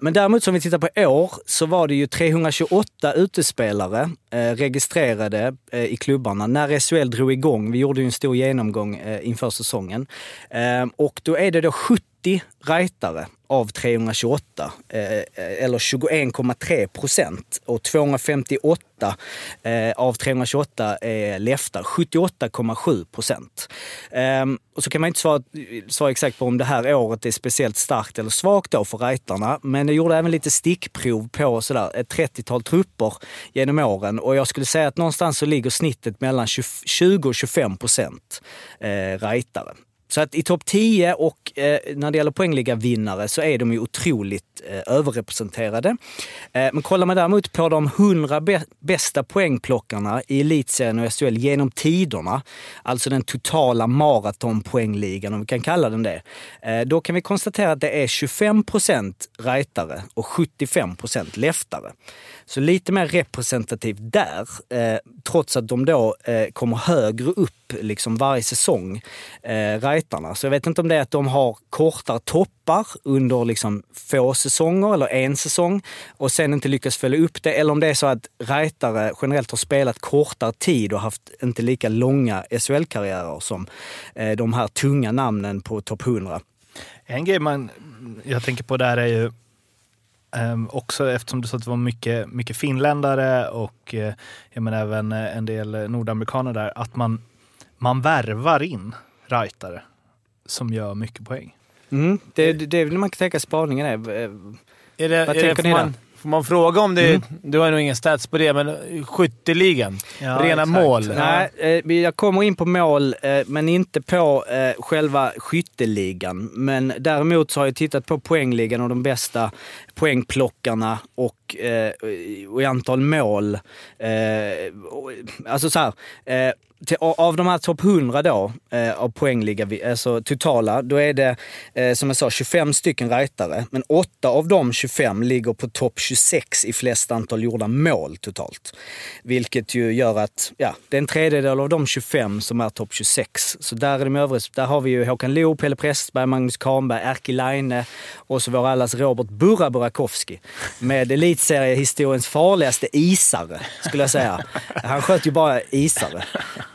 Men däremot som vi tittar på i år så var det ju 328 utespelare registrerade eh, i klubbarna när SHL drog igång. Vi gjorde ju en stor genomgång eh, inför säsongen. Ehm, och då är det då 70 rightare av 328, eh, eller 21,3 procent. Och 258 eh, av 328 är eh, leftar, 78,7 procent. Ehm, och så kan man inte svara, svara exakt på om det här året är speciellt starkt eller svagt då för rightarna. Men jag gjorde även lite stickprov på sådär, ett 30-tal trupper genom åren. Och jag skulle säga att någonstans så ligger snittet mellan 20 och 25 procent eh, rightare. Så att i topp 10 och eh, när det gäller poängliga vinnare så är de ju otroligt eh, överrepresenterade. Eh, men kollar man däremot på de 100 bästa poängplockarna i elitserien och SHL genom tiderna, alltså den totala maratonpoängligan om vi kan kalla den det, eh, då kan vi konstatera att det är 25 procent rightare och 75 procent leftare. Så lite mer representativt där, eh, trots att de då eh, kommer högre upp liksom varje säsong, eh, rightarna. Så jag vet inte om det är att de har kortare toppar under liksom få säsonger eller en säsong och sen inte lyckas följa upp det. Eller om det är så att rightare generellt har spelat kortare tid och haft inte lika långa SHL-karriärer som eh, de här tunga namnen på topp 100. En grej man, jag tänker på där är ju ehm, också eftersom du sa att det var mycket, mycket finländare och eh, jag menar även eh, en del eh, nordamerikaner där, att man, man värvar in rightare som gör mycket poäng. Mm, det, det, det vill man kan tänka spaningen är. eh, Är det, Vad är det, tänker får, ni man, Får man fråga om det... Du har nog ingen stats på det, men skytteligan. Ja, rena exakt. mål. Nej, eh, jag kommer in på mål, eh, men inte på själva skytteligan. Men däremot så har jag tittat på poängligan och de bästa poängplockarna och, eh, och i antal mål. Eh, och, alltså så här, eh, till, av de här topp 100 då, eh, av poängliga, alltså totala, då är det eh, som jag sa 25 stycken rightare. Men 8 av de 25 ligger på topp 26 i flest antal gjorda mål totalt. Vilket ju gör att, ja, det är en tredjedel av de 25 som är topp 26. Så där är de övriga, där har vi ju Håkan Loob, Pelle Prästberg, Magnus Kahnberg, Erkki Laine och så vår allas Robert Burra Burakovsky. Med elitseriehistoriens farligaste isare, skulle jag säga. Han sköt ju bara isare.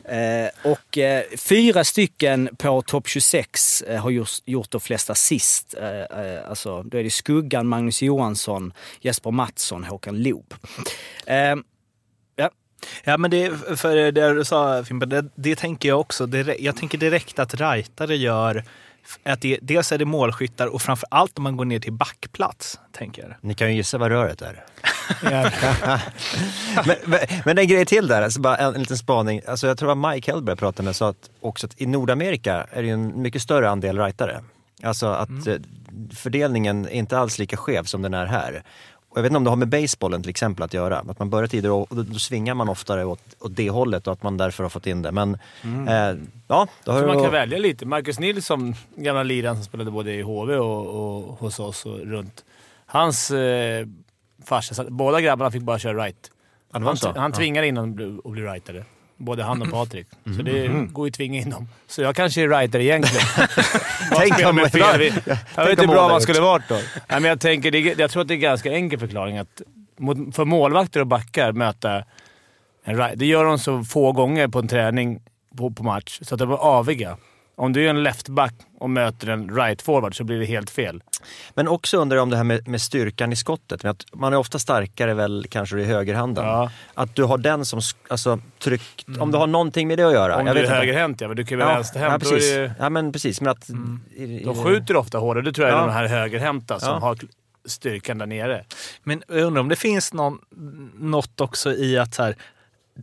Eh, och eh, fyra stycken på topp 26 eh, har gjort, gjort de flesta sist. Eh, eh, alltså, då är det Skuggan, Magnus Johansson, Jesper Mattsson, Håkan Loob. Eh, ja, Ja, men det, för det du sa Fimpen, det, det tänker jag också. Det, jag tänker direkt att rightare gör att det, dels är det målskyttar och framför allt om man går ner till backplats, tänker jag. Ni kan ju gissa vad röret är. men, men, men en grej till där, alltså bara en, en liten spaning. Alltså jag tror att Mike Hellberg pratade med sa att också att i Nordamerika är det en mycket större andel rightare. Alltså att eh, fördelningen är inte alls lika skev som den är här. Och jag vet inte om det har med basebollen till exempel att göra. Att man börjar tidigare och då, då svingar man oftare åt, åt det hållet och att man därför har fått in det. Men eh, ja, då har man kan välja lite. Marcus Nilsson, gamla liraren som spelade både i HV och, och hos oss och runt. Hans eh, farsa, båda grabbarna fick bara köra right. Han, han Ja. tvingade in bli- att bli rightare. Både han och Patrik. Mm. Så det går ju att tvinga in dem. Så jag kanske är righter egentligen. Tänk om- fel. Vi- Jag vet inte hur bra man skulle varit då. Nej, men jag, tänker, det, jag tror att det är en ganska enkel förklaring. Att mot, för målvakter och backar möta en right, det gör de så få gånger på en träning på, på match, så att de är aviga. Om du är en leftback och möter en right forward så blir det helt fel. Men också undrar jag om det här med, med styrkan i skottet. Att man är ofta starkare väl kanske i högerhanden. Ja. Att du har den som alltså, tryck, om du har någonting med det att göra. Om jag du är högerhänt ja, men du kan ju vara Ja, vänsterhänt. ja, är precis. det- Ja, men precis. Men att, i, i, De skjuter ofta hårdare. Det tror jag är Ja. de här högerhänta som Ja. har styrkan där nere. Men jag undrar om det finns någon, något också i att så här,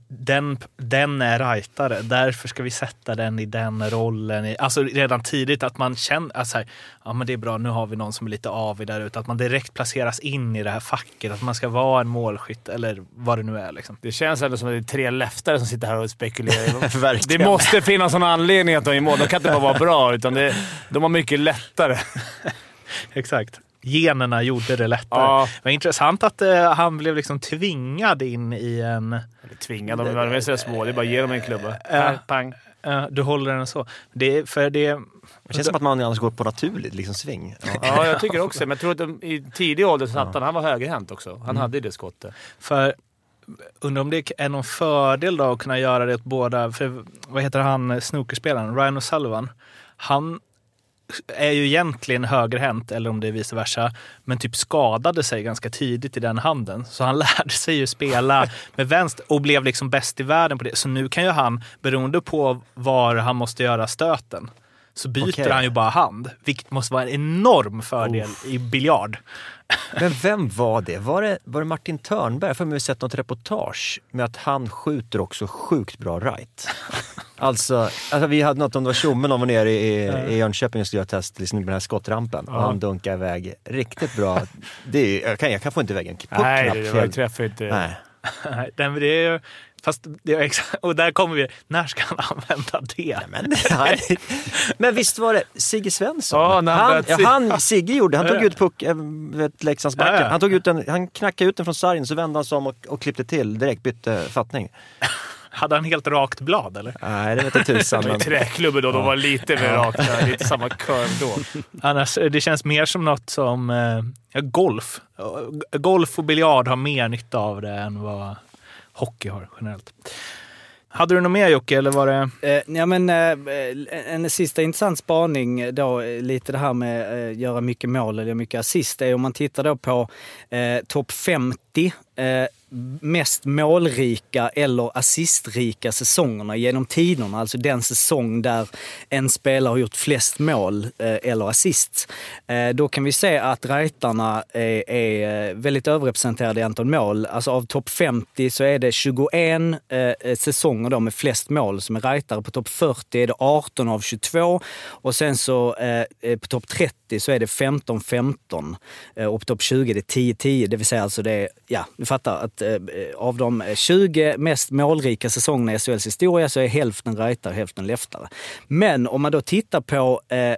den, den är rightare, därför ska vi sätta den i den rollen. Alltså redan tidigt att man känner att så här, ja, men det är bra, nu har vi någon som är lite avig där ute. Att man direkt placeras in i det här facket, att man ska vara en målskytt eller vad det nu är. Liksom. Det känns ändå som att det är tre leftare som sitter här och spekulerar. Det måste finnas någon anledning att de är i mål. De kan inte bara vara bra, utan det, de har mycket lättare. Exakt. Generna gjorde det lättare. Ja. Vad intressant att eh, han blev liksom tvingad in i en... Eller tvingade, de är så små. Det är bara ge dem en klubba. Här, pang. eh, du håller den så. Det, för det, Det känns som att man annars går på naturligt liksom, sving. Ja. Ja, jag tycker också Men jag tror att de, i tidig ålder så satt han, han var högerhänt också. Han hade ju det skottet. För undrar om det är någon fördel då att kunna göra det åt båda. För vad heter han, snookerspelaren? Ryan O'Sullivan. Han är ju egentligen högerhänt, eller om det är vice versa, men typ skadade sig ganska tidigt i den handen. Så han lärde sig ju spela med vänster och blev liksom bäst i världen på det. Så nu kan ju han, beroende på var han måste göra stöten, så byter Okej. han ju bara hand. Vilket måste vara en enorm fördel i biljard. Men vem var det? Var det, var det Martin Törnberg? Jag har för sett något reportage med att han skjuter också sjukt bra right. Alltså, alltså vi hade något om det var tjommen om var nere i, i Jönköping och skulle göra test liksom, med den här skottrampen. Och han dunkade iväg riktigt bra. Det är, jag, kan, jag kan få inte iväg en puck Nej, knappt. det, var helt- träffar inte. Nej. Nej, det är ju... Fast det är exakt, och där kommer vi, när ska han använda det? Men, nej. men visst var det Sigge Svensson? Ja, han han, ja, han, Sigge gjorde, han tog ut puck, äh, vet, Leksandsbacken. Han, tog ut den, han knackade ut den från sargen, så vände han sig om och, och klippte till direkt, bytte fattning. Hade han helt rakt blad eller? Nej, det vet jag tusan. Men... ju träklubben då. De var lite mer raka. Lite samma curve då. Annars, det känns mer som något som eh, golf. Golf och biljard har mer nytta av det än vad hockey har generellt. Hade du något mer Jocke, eller var det... Eh, ja, men, eh, en sista intressant spaning då, lite det här med eh, göra mycket mål eller mycket assist, är om man tittar då på eh, topp 50 eh, mest målrika eller assistrika säsongerna genom tiderna. Alltså den säsong där en spelare har gjort flest mål eh, eller assist. Eh, då kan vi se att rightarna är, är eh, väldigt överrepresenterade i antal mål. Alltså av topp 50 så är det 21 eh, eh, säsonger då med flest mål som är rightare. På topp 40 är det 18 av 22 och sen så eh, eh på topp 30 så är det 15-15 eh, och på topp 20 är det 10-10. Det vill säga alltså det ja, du fattar att eh, av de eh, 20 mest målrika säsongerna i SHLs historia så är hälften rightare och hälften leftare. Men om man då tittar på eh,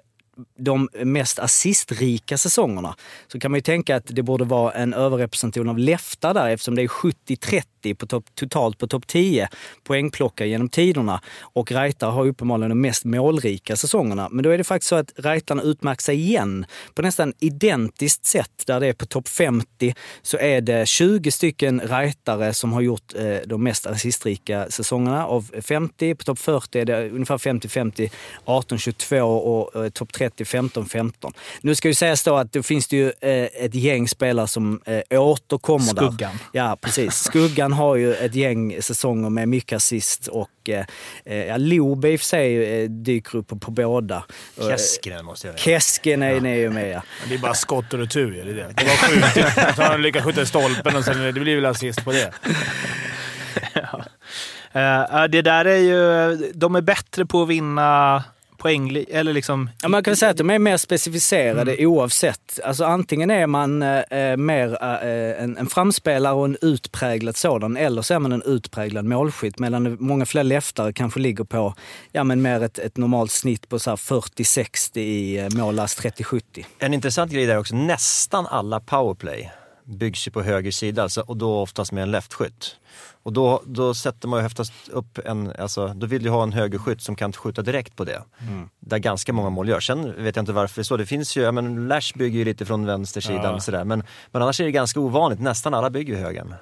de mest assistrika säsongerna så kan man ju tänka att det borde vara en överrepresentation av leftar där eftersom det är 70-30 på top, totalt på topp 10 poängplockare genom tiderna. Och Reitar har uppenbarligen de mest målrika säsongerna. Men då är det faktiskt så att Reitarna utmärkt sig igen på nästan identiskt sätt. Där det är på topp 50 så är det 20 stycken Reitare som har gjort eh, de mest assistrika säsongerna av 50. På topp 40 är det ungefär 50-50, 18-22 och eh, topp 30 15-15. Nu ska ju sägas då att då finns det ju eh, ett gäng spelare som eh, återkommer Skuggan. där. Ja, precis. Skuggan har ju ett gäng säsonger med mycket assist och eh, ja, Lobe i och för sig dyker upp på, båda. Keskinen måste jag säga. Keskinen är ju med ja. Det är bara skott och retur, är det det? Det var skjutet. Så han lyckas skjuta i stolpen och sen det blir väl assist på det. ja. Det där är ju... De är bättre på att vinna poäng... Eller liksom... Ja, man kan säga att de är mer specificerade mm. oavsett. Alltså antingen är man eh, mer eh, en, en framspelare och en utpräglad sådan, eller så är man en utpräglad målskytt. Medan många fler leftare kanske ligger på ja, men mer ett, ett normalt snitt på 40-60 i eh, mållast 30-70. En intressant grej där också, nästan alla powerplay byggs ju på höger sida alltså, och då oftast med en leftskytt. Och då, då sätter man ju oftast upp en, alltså, då vill du ha en högerskytt som kan skjuta direkt på det. Mm. Där ganska många mål görs. Sen vet jag inte varför det är så. Det finns ju, ja men Lash bygger ju lite från vänstersidan ja. sådär. Men, men annars är det ganska ovanligt. Nästan alla bygger ju högen.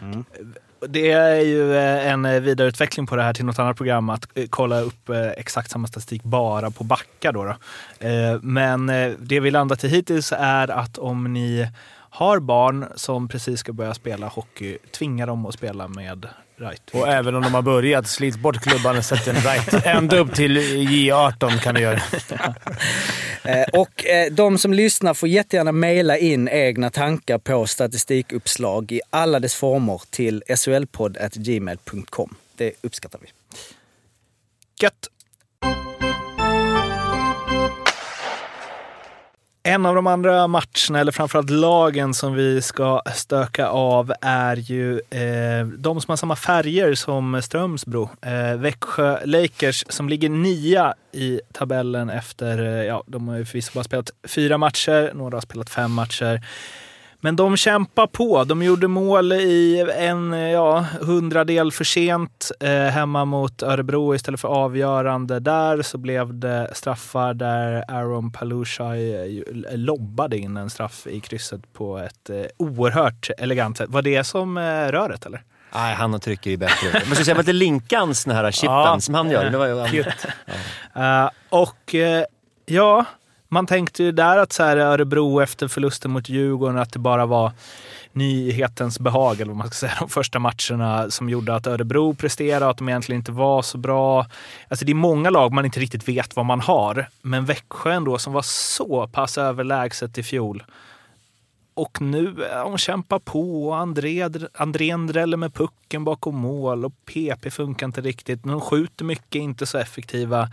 Mm. Det är ju eh, en vidareutveckling på det här till något annat program att eh, kolla upp eh, exakt samma statistik bara på backar. Då, då. Men det vi landat i hittills är att om ni har barn som precis ska börja spela hockey, tvinga dem att spela med right. Och även om de har börjat, slit bort klubban och sätt en right. Ända upp till J18 kan du göra. Eh, och eh, de som lyssnar får jättegärna mejla in egna tankar på statistikuppslag i alla dess former till solpodd.gmail.com. Det uppskattar vi. Gött! En av de andra matcherna, eller framförallt lagen som vi ska stöka av är ju eh, de som har samma färger som Strömsbro. Eh, Växjö Lakers som ligger nia i tabellen efter, eh, ja, de har ju förvisso bara spelat fyra matcher, några har spelat fem matcher. Men de kämpar på. De gjorde mål i en ja, hundradel för sent eh, hemma mot Örebro istället för avgörande. Där så blev det straffar där Aaron Palushai eh, lobbade in en straff i krysset på ett eh, oerhört elegant sätt. Var det som eh, röret eller? Nej, han trycker ju bättre. Man ska säga att det är Linkans den här chippen ja. som han gör. Det var ju, ja. uh, och uh, ja, man tänkte ju där att så här Örebro efter förlusten mot Djurgården, att det bara var nyhetens behag, eller vad man ska säga, de första matcherna som gjorde att Örebro presterade, att de egentligen inte var så bra. Alltså det är många lag man inte riktigt vet vad man har, men Växjö ändå som var så pass överlägset i fjol. Och nu, hon kämpar på. André, Andrén dräller med pucken bakom mål och PP funkar inte riktigt. Men de skjuter mycket, inte så effektiva.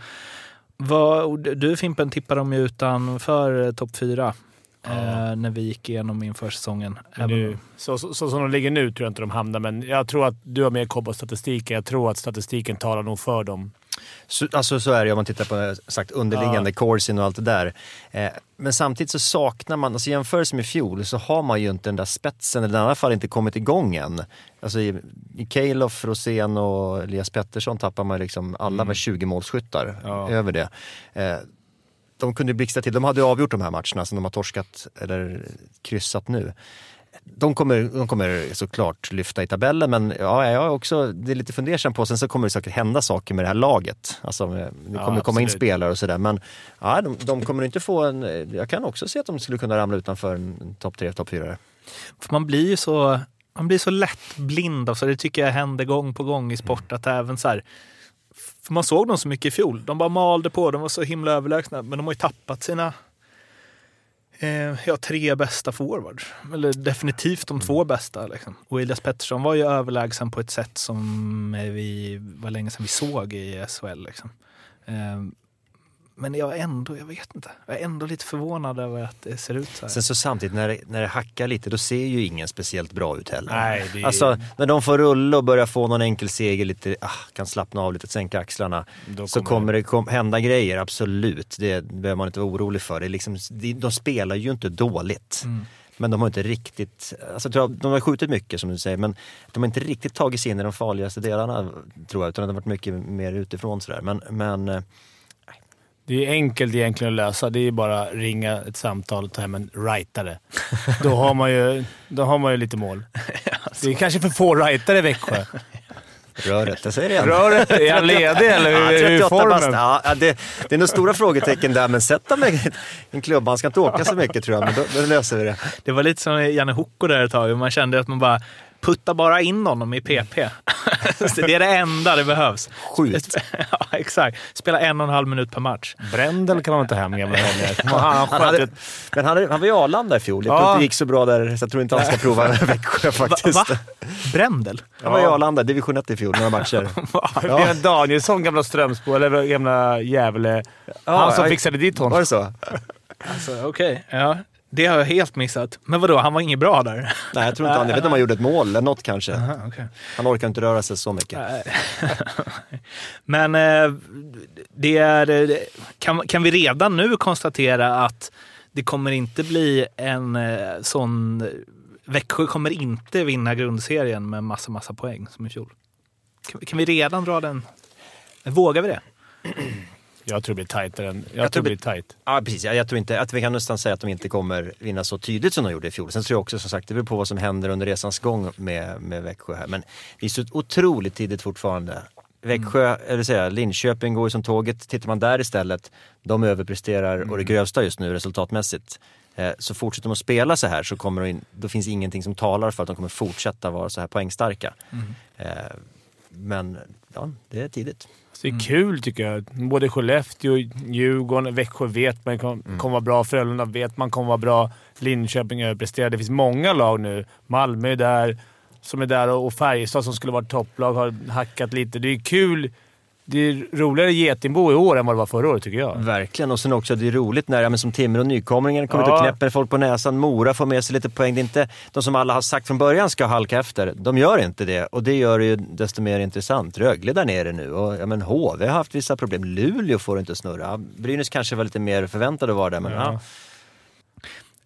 Vad, du Fimpen tippade dem ju utanför eh, topp fyra. Ja. Eh, när vi gick igenom inför säsongen. Nu, så, så, så, som de ligger nu tror jag inte de hamnar, men jag tror att du har mer koll på statistiken. Jag tror att statistiken talar nog för dem. Så, alltså så är det om man tittar på sagt, underliggande ja. corsin och allt det där. Eh, men samtidigt så saknar man, alltså jämfört med fjol så har man ju inte den där spetsen, eller i alla fall inte kommit igång än. Alltså i, i Kejlof, Rosén och Elias Pettersson tappar man liksom alla mm. med 20 målskyttar ja. över det. Eh, de kunde blixtra till, de hade avgjort de här matcherna som de har torskat eller kryssat nu de kommer, de kommer såklart lyfta i tabellen men ja, jag är också det är lite fundersam på, sen så kommer det säkert hända saker med det här laget. Alltså, det kommer ja, komma in spelare och sådär men ja, de, de, kommer inte få en, jag kan också se att de skulle kunna ramla utanför en topp tre, topp fyra. man blir ju så man blir så lätt blind av så det tycker jag händer gång på gång i sport. Att även så här, för man såg dem så mycket i fjol. De bara malde på, de var så himla överlägsna. Men de har ju tappat sina eh, ja, tre bästa forwards. Eller definitivt de två bästa. Liksom. Och Elias Pettersson var ju överlägsen på ett sätt som eh, vi var länge sedan vi såg i SHL. Liksom. Eh, men jag är ändå, jag vet inte, jag är ändå lite förvånad över att det ser ut så här. Sen så samtidigt när det, när det hackar lite, då ser ju ingen speciellt bra ut heller. Nej, det Alltså när de får rulla och börja få någon enkel seger, lite, ah, kan slappna av lite, sänka axlarna. Då så kommer kommer det kom, hända grejer, absolut. Det behöver man inte vara orolig för. Det är liksom, de, spelar ju inte dåligt. Men de har inte riktigt, alltså, de har skjutit mycket som du säger, men de har inte riktigt tagit sig in i de farligaste delarna tror jag, utan det har varit mycket mer utifrån sådär. Men, men eh, Det är enkelt egentligen att lösa. Det är bara ringa ett samtal och ta hem en rightare. Då har man ju, då har man ju lite mål. Det är kanske för få rightare i Växjö. röret, jag säger det igen. Röret, är han ledig eller hur är 38 bast. formen? Ja, ja, det, det är nog stora frågetecken där, men sätt dem i en klubba. Han ska inte åka så mycket tror jag, men då, då löser vi det. Det var lite som Janne Hoko där ett tag. Man kände att man bara putta bara in honom i PP. Så det är det enda det behövs. Skjut. Ja, exakt. Spela en och en halv minut per match. Brändel kan man ta hem, gamla. Han, han hade, ett- men han, han var i Arlanda i fjol. Ja. inte det gick så bra där, så jag tror inte han ska prova Växjö faktiskt. Va? Brändel? Han var i Arlanda, division 1 i fjol, några matcher. Björn Danielsson, gamla Strömsbo, eller gamla Gävle. han som ja, fixade dit Var honom. det så? Alltså, Okej, ja. Det har jag helt missat. Men vadå, han var inget bra där? Nej, jag tror inte han. Jag vet inte om han gjorde ett mål eller något kanske. Aha, okej. Han orkar inte röra sig så mycket. Men eh, det är, eh, kan, kan vi redan nu konstatera att det kommer inte bli en eh, sån... Växjö kommer inte vinna grundserien med massa, massa poäng som i fjol. Kan, kan vi redan dra den? Vågar vi det? Jag tror det blir tajtare än... Jag, Jag tror det blir tajt. Ja, precis. Jag, jag tror inte att vi kan nästan säga att de inte kommer vinna så tydligt som de gjorde i fjol. Sen tror jag också som sagt, det beror på vad som händer under resans gång med, med Växjö här. Men det är så otroligt tidigt fortfarande. Växjö, eller säga, Linköping går ju som tåget. Tittar man där istället, de överpresterar och det grövsta just nu resultatmässigt. Eh, Så fortsätter de att spela så här så kommer de in, då finns ingenting som talar för att de kommer fortsätta vara så här poängstarka. Eh, Men ja, det är tidigt. Så det är kul tycker jag. Både Skellefteå, Djurgården, Växjö vet man kom- kommer vara bra. Frölunda vet man kommer vara bra. Linköping överpresterar. Det finns många lag nu. Malmö är där, som är där och Färjestad som skulle vara topplag har hackat lite. Det är kul. Det är roligare Getingbo i år än vad det var förra året tycker jag. Verkligen, och sen också det är roligt när, ja, men som Timrå och nykomlingen kommer ut Ja. och knäpper folk på näsan. Mora får med sig lite poäng. Det är inte de som alla har sagt från början ska halka efter. De gör inte det och det gör det ju desto mer intressant. Rögle där nere nu och ja, men HV har haft vissa problem. Luleå får inte snurra. Brynäs kanske var lite mer förväntade att vara där, men ja. Ja.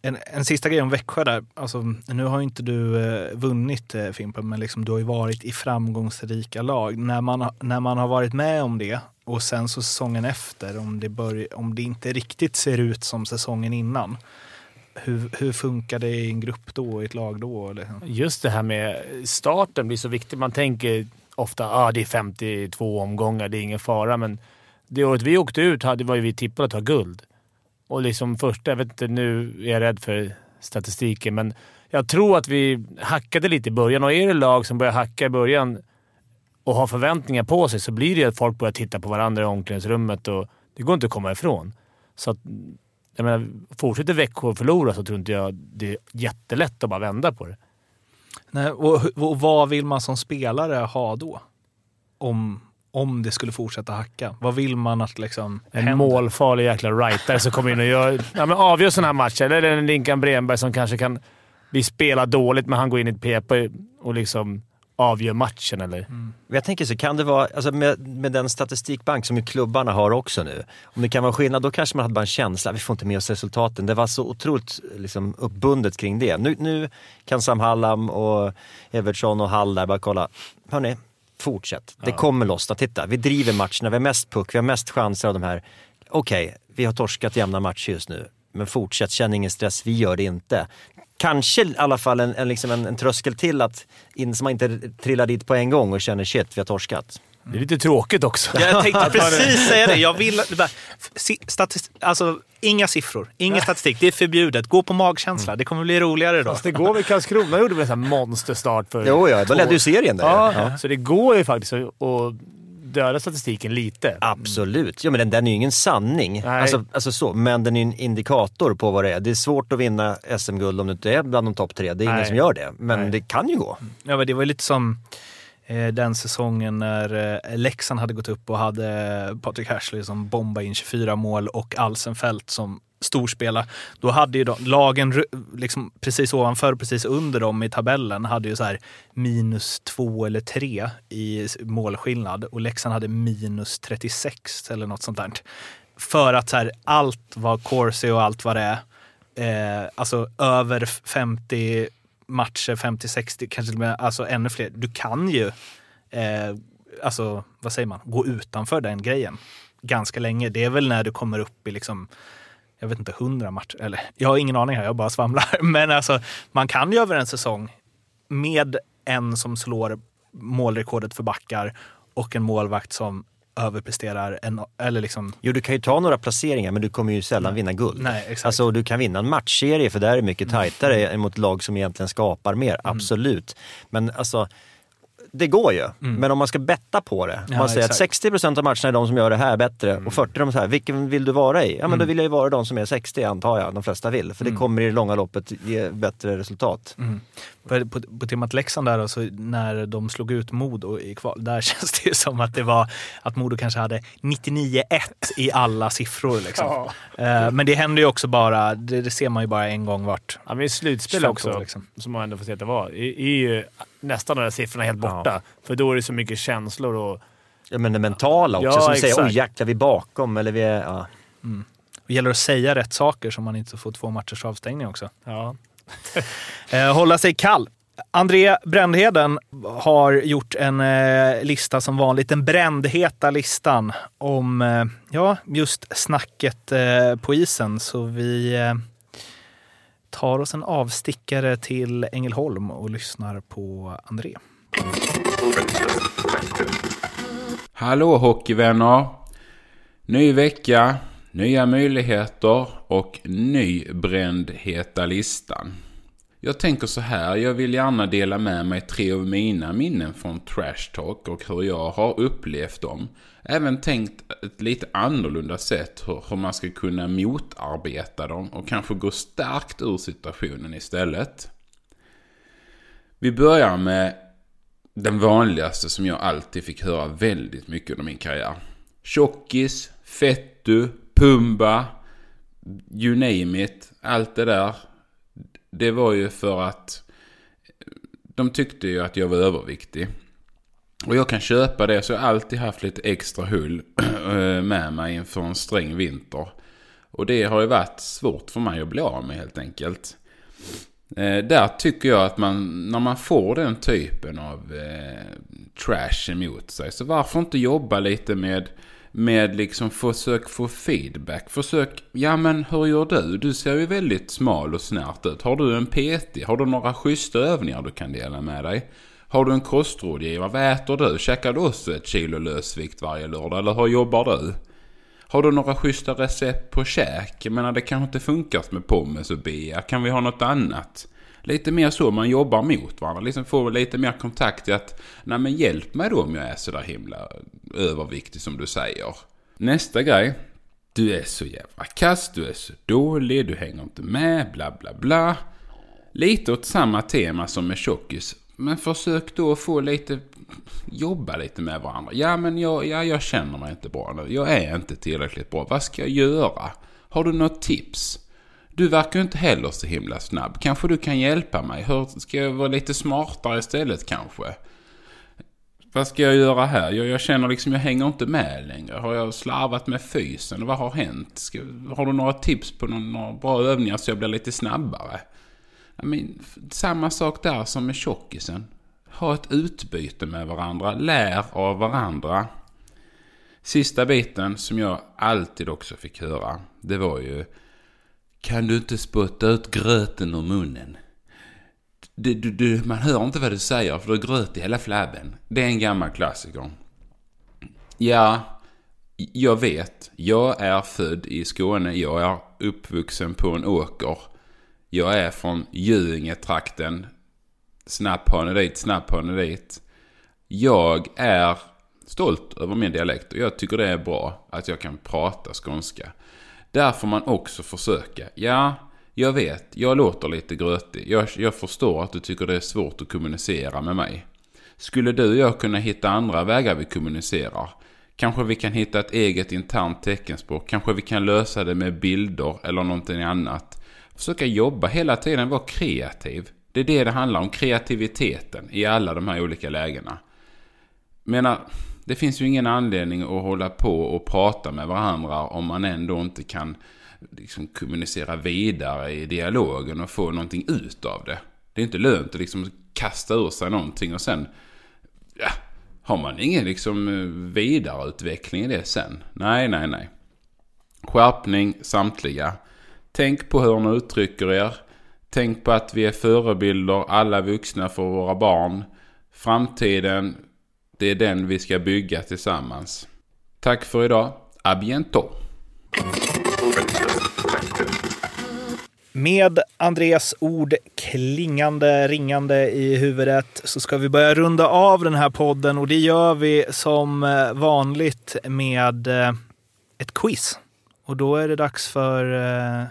En, en sista grej om Växjö där. Alltså, nu har ju inte du eh, vunnit eh, Fimpen, men liksom, du har ju varit i framgångsrika lag. När man, har- när man har varit med om det och sen så säsongen efter, om det, bör, om det inte riktigt ser ut som säsongen innan. Hur, hur funkar det i en grupp då, i ett lag då? Eller? Just det här med starten blir så viktigt. Man tänker ofta att ah, det är 52 omgångar, det är ingen fara. Men det året vi åkte ut hade, var ju vi tippade att ta guld. Och liksom första, jag vet inte, nu är jag rädd för statistiken, men jag tror att vi hackade lite i början. Och är det lag som börjar hacka i början och har förväntningar på sig så blir det att folk börjar titta på varandra i omklädningsrummet och det går inte att komma ifrån. Så att, jag menar, fortsätter Växjö att förlora så tror inte jag det är jättelätt att bara vända på det. Nej, och, och vad vill man som spelare ha då? Om, om det skulle fortsätta hacka. Vad vill man att liksom En händer? målfarlig jäkla rightare som kommer in och gör, ja, men avgör sådana här matcher. Eller en Linkan Bremberg som kanske kan... Vi spelar dåligt, men han går in i ett PP och liksom avgör matchen. Eller? Men Jag tänker så, kan det vara, alltså med, med den statistikbank som klubbarna har också nu, om det kan vara skillnad, då kanske man hade bara en känsla, vi får inte med oss resultaten. Det var så otroligt liksom, uppbundet kring det. Nu, nu kan Sam Hallam och Evertsson och Hall där bara kolla, hörni, fortsätt. Det kommer lossna. Titta, vi driver matcherna, vi har mest puck, vi har mest chanser av de här. Okej, vi har torskat jämna matcher just nu, men fortsätt, känn ingen stress, vi gör det inte. Kanske i alla fall en, en, liksom en, en tröskel till att in, så man inte trillar dit på en gång och känner shit, vi har torskat. Det är lite tråkigt också. Jag tänkte precis säga det. Jag vill, statist, alltså, inga siffror, ingen statistik. Det är förbjudet. Gå på magkänsla. Det kommer bli roligare då. Fast det går väl. Karlskrona gjorde väl en monsterstart för... Jo, ja, då ledde ju serien där. Ja, Ja. så det går ju faktiskt att döda statistiken lite. Absolut. Ja, men den, den är ju ingen sanning. Nej. Alltså, alltså så, men den är en indikator på vad det är. Det är svårt att vinna SM-guld om du inte är bland de topp tre. Det är ingen Nej. som gör det. Men Nej. det kan ju gå. Ja, men det var ju lite som eh, Eh, den säsongen när eh, Leksand hade gått upp och hade eh, Patrik Hersley som bombade in 24 mål och Alsenfelt som storspelare. Då hade ju de, lagen liksom precis ovanför och precis under dem i tabellen hade ju så här minus två eller tre i målskillnad och Leksand hade minus 36 eller något sånt där. För att så här, allt var corsi och allt vad det är, eh, alltså över 50 matcher, 50-60, kanske till och med alltså ännu fler. Du kan ju, eh, alltså vad säger man, gå utanför den grejen ganska länge. Det är väl när du kommer upp i liksom, jag vet inte, 100 matcher. Eller jag har ingen aning här, jag bara svamlar. Men alltså, man kan ju över en säsong med en som slår målrekordet för backar och en målvakt som överpresterar en, eller liksom Jo, du kan ju ta några placeringar men du kommer ju sällan vinna guld. Nej, exakt. Alltså du kan vinna en matchserie för där är det mycket tajtare än mot lag som egentligen skapar mer, Mm. absolut. Men alltså, det går ju. Men om man ska betta på det. Om Ja, man säger exakt. att 60% av matcherna är de som gör det här bättre och 40% de så här, vilken vill du vara i? Ja men då vill jag ju vara de som är 60 antar jag, de flesta vill. För det kommer i det långa loppet ge bättre resultat. På, på, på temat Leksand där, alltså, när de slog ut Modo i kval, där känns det ju som att det var att Modo kanske hade 99-1 i alla siffror. Liksom. Eh, men det händer ju också bara, det, det ser man ju bara en gång vart. Ja, men i slutspel 25 också, år, liksom. som man ändå får se att det var, är ju nästan de där siffrorna helt borta. För då är det så mycket känslor och... Ja men det mentala också, Ja, som säger exakt. oj jäklar vi är bakom eller vi är... Ja. Det gäller att säga rätt saker så man inte får två matchers avstängning också. Ja. Eh, hålla sig kall. André Brändheden har gjort en eh, lista som vanligt, den brändheta listan om eh, ja, just snacket eh, på isen. Så vi tar oss en avstickare till Ängelholm och lyssnar på André. Hallå hockeyvänner! Ny vecka, nya möjligheter och ny bränd heta listan. Jag tänker så här, jag vill gärna dela med mig tre av mina minnen från Trash Talk och hur jag har upplevt dem. Även tänkt ett lite annorlunda sätt hur, hur man ska kunna motarbeta dem och kanske gå starkt ur situationen istället. Vi börjar med den vanligaste som jag alltid fick höra väldigt mycket under min karriär. Tjockis, fettu, pumba, you name it, allt det där. Det var ju för att de tyckte ju att jag var överviktig. Och jag kan köpa det så jag har alltid haft lite extra hull med mig inför en sträng vinter. Och det har ju varit svårt för mig att bli av med helt enkelt. Eh, där tycker jag att man, när man får den typen av eh, trash emot sig, så varför inte jobba lite med, med liksom försök få feedback. Försök, ja men hur gör du? Du ser ju väldigt smal och snärt ut. Har du en PT? Har du några schyssta övningar du kan dela med dig? Har du en kostrådgivare? Vad äter du? Käkar du också ett kilo lösvikt varje lördag? Eller hur jobbar du? Har du några schyssta recept på käk? Jag menar det kanske inte funkar med pommes och bea. Kan vi ha något annat? Lite mer så man jobbar mot varandra. Liksom får lite mer kontakt i att Nej men hjälp mig då om jag är så där himla överviktig som du säger. Nästa grej. Du är så jävla kass, du är så dålig, du hänger inte med, bla bla bla. Lite åt samma tema som med tjockis. Men försök då få lite, jobba lite med varandra. Ja men jag, ja, jag känner mig inte bra nu. Jag är inte tillräckligt bra. Vad ska jag göra? Har du något tips? Du verkar ju inte heller så himla snabb. Kanske du kan hjälpa mig? Hur, ska jag vara lite smartare istället kanske? Vad ska jag göra här? Jag, jag känner liksom, jag hänger inte med längre. Har jag slarvat med fysen? Vad har hänt? Ska, har du några tips på någon, några bra övningar så jag blir lite snabbare? I mean, samma sak där som med tjockisen. Ha ett utbyte med varandra. Lär av varandra. Sista biten som jag alltid också fick höra. Det var ju. Kan du inte spotta ut gröten ur munnen? Du, du, du, man hör inte vad du säger för du har gröt i hela flabben. Det är en gammal klassiker. Ja, Jag vet, jag är född i Skåne, jag är uppvuxen på en åker. Jag är från Göingetrakten. Snapphane dit, snapphane dit. Jag är stolt över min dialekt och jag tycker det är bra att jag kan prata skånska. Där får man också försöka. Ja, jag vet, jag låter lite grötig. Jag, jag förstår att du tycker det är svårt att kommunicera med mig. Skulle du och jag kunna hitta andra vägar vi kommunicerar? Kanske vi kan hitta ett eget internt teckenspråk. Kanske vi kan lösa det med bilder eller någonting annat. Försöka jobba hela tiden, vara kreativ. Det är det det handlar om, kreativiteten i alla de här olika lägena. Menar, det finns ju ingen anledning att hålla på och prata med varandra om man ändå inte kan liksom kommunicera vidare i dialogen och få någonting ut av det. Det är inte lönt att liksom kasta ur sig någonting och sen ja, har man ingen liksom eh, vidareutveckling i det sen. Nej, nej, nej. Skärpning samtliga. Tänk på hur ni uttrycker er. Tänk på att vi är förebilder, alla vuxna för våra barn. Framtiden, det är den vi ska bygga tillsammans. Tack för idag. A bientôt. Med Andreas ord klingande, ringande i huvudet så ska vi börja runda av den här podden och det gör vi som eh, vanligt med eh, ett quiz. Och då är det dags för eh,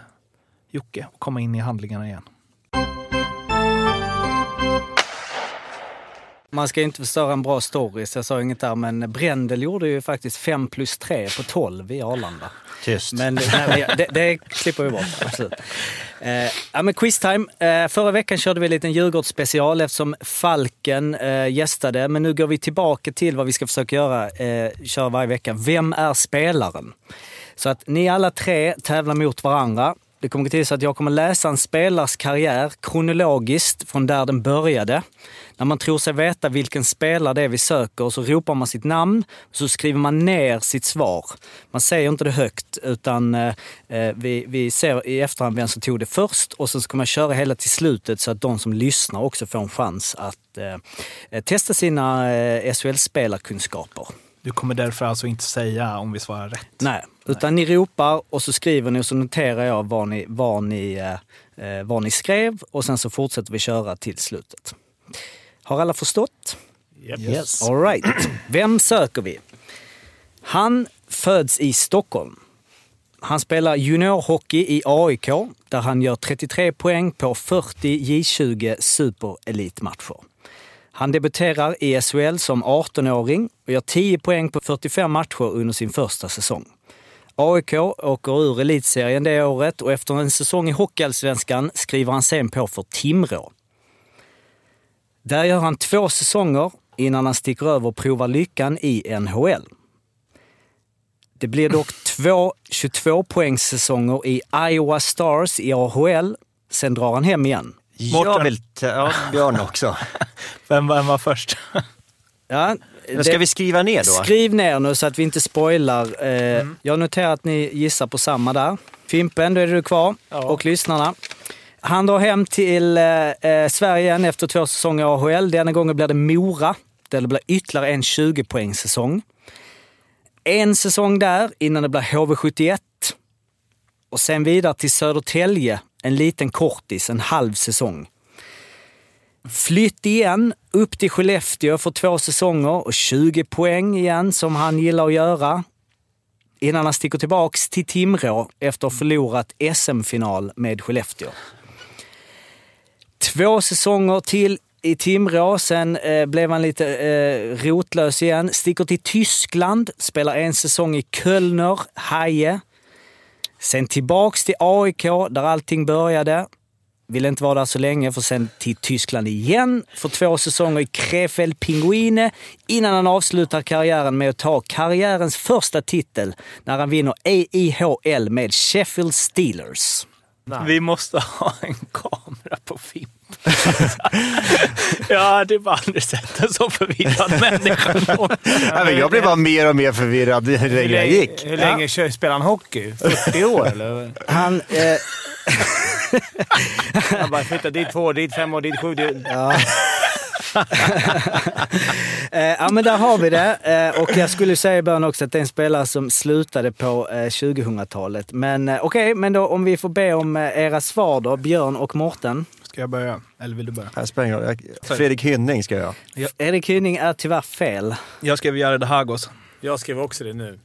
Jocke att komma in i handlingarna igen. Man ska inte förstöra en bra story, så jag sa inget där, men Brändel gjorde ju faktiskt 5 plus 3 på 12 i Arlanda. Tyst. Men nej, det, det klipper vi bort, absolut. Eh, ja, men quiztime. Eh, förra veckan körde vi en liten Djurgårdsspecial eftersom Falken eh, gästade. Men nu går vi tillbaka till vad vi ska försöka göra, eh, köra varje vecka. Vem är spelaren? Så att ni alla tre tävlar mot varandra. Det kommer gå till så att jag kommer läsa en spelares karriär kronologiskt från där den började. När man tror sig veta vilken spelare det är vi söker så ropar man sitt namn och så skriver man ner sitt svar. Man säger inte det högt utan eh, eh vi, vi ser i efterhand vem som tog det först och sen ska man köra hela till slutet så att de som lyssnar också får en chans att eh, eh testa sina eh, SHL-spelarkunskaper. Du kommer därför alltså inte säga om vi svarar rätt? Nej, utan ni ropar och så skriver ni och så noterar jag vad ni, vad ni, eh, vad ni skrev och sen så fortsätter vi köra till slutet. Har alla förstått? Yep. Yes. All right. Vem söker vi? Han föds i Stockholm. Han spelar juniorhockey i AIK där han gör 33 poäng på 40 J20 superelitmatcher. Han debuterar i SHL som 18-åring och gör 10 poäng på 45 matcher under sin första säsong. AIK åker ur elitserien det året och efter en säsong i Hockeyallsvenskan skriver han sen på för Timrå. Där gör han två säsonger innan han sticker över och provar lyckan i NHL. Det blir dock två 22-poängssäsonger i Iowa Stars i AHL. Sen drar han hem igen. Jag vill ja, Björn också. Vem, vem var först? Ja, Men ska vi skriva ner då? Skriv ner nu så att vi inte spoilar. Eh, Mm. Jag noterar att ni gissar på samma där. Fimpen, då är du kvar. Och lyssnarna. Han drar hem till eh, eh, Sverige igen efter två säsonger i AHL. Denna gången blir det Mora. Där det blir ytterligare en 20-poängssäsong. En säsong där innan det blir HV71. Och sen vidare till Södertälje. En liten kortis, en halv säsong. Flytt igen, upp till Skellefteå för två säsonger och 20 poäng igen som han gillar att göra. Innan han sticker tillbaks till Timrå efter att ha förlorat SM-final med Skellefteå. Två säsonger till i Timrå, sen eh, blev han lite eh, rotlös igen. Sticker till Tyskland, spelar en säsong i Kölner, Haie. Sen tillbaks till AIK där allting började. Ville inte vara där så länge, för sen till Tyskland igen för två säsonger i Krefeld Pinguine innan han avslutar karriären med att ta karriärens första titel när han vinner EIHL med Sheffield Steelers. Vi måste ha en kamera på film. jag hade bara aldrig sett en så förvirrad människa. Ja, men jag blev bara mer och mer förvirrad ju längre jag gick. Hur länge kör, spelar han hockey? 40 år eller? Han... Eh, Han bara flyttar dit två år, dit fem år, dit sju. Dit. Ja. Eh, ja, men där har vi det. Eh, och jag skulle säga i början också att det är en spelare som slutade på eh, 2000-talet. Men eh, okej, men då om vi får be om era svar då, Björn och Mårten. Ska jag börja? Eller vill du börja? Jag- Fredrik Hynning ska jag. Erik Hynning är tyvärr fel. Jag skrev Jared Hagos. Jag skrev också det nu.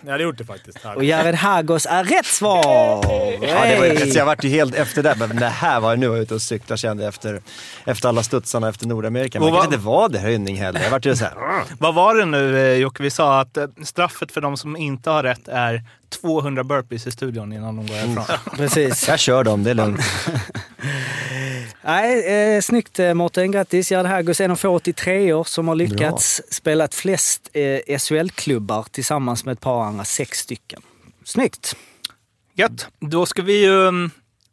Jag hade gjort det faktiskt. Och Jared Hagos är rätt svar! Ja, det var, Hey! så jag vart ju helt efter där, men det här var ju nu var jag ute och cykla kände efter, efter alla studsarna efter Nordamerika. Och vad- kanske inte var det Hynning heller. Jag vart ju såhär, Vad var det nu eh, Jocke? Vi sa att eh, straffet för de som inte har rätt är 200 burpees i studion innan de går härifrån. Precis. jag kör dem, det är lugnt. Nej, eh, snyggt eh, Mårten. Grattis. Hagos är en av få 83 år som har lyckats spela flest eh, SHL-klubbar tillsammans med ett par andra, sex stycken. Snyggt! Gött. Då ska vi ju... mm,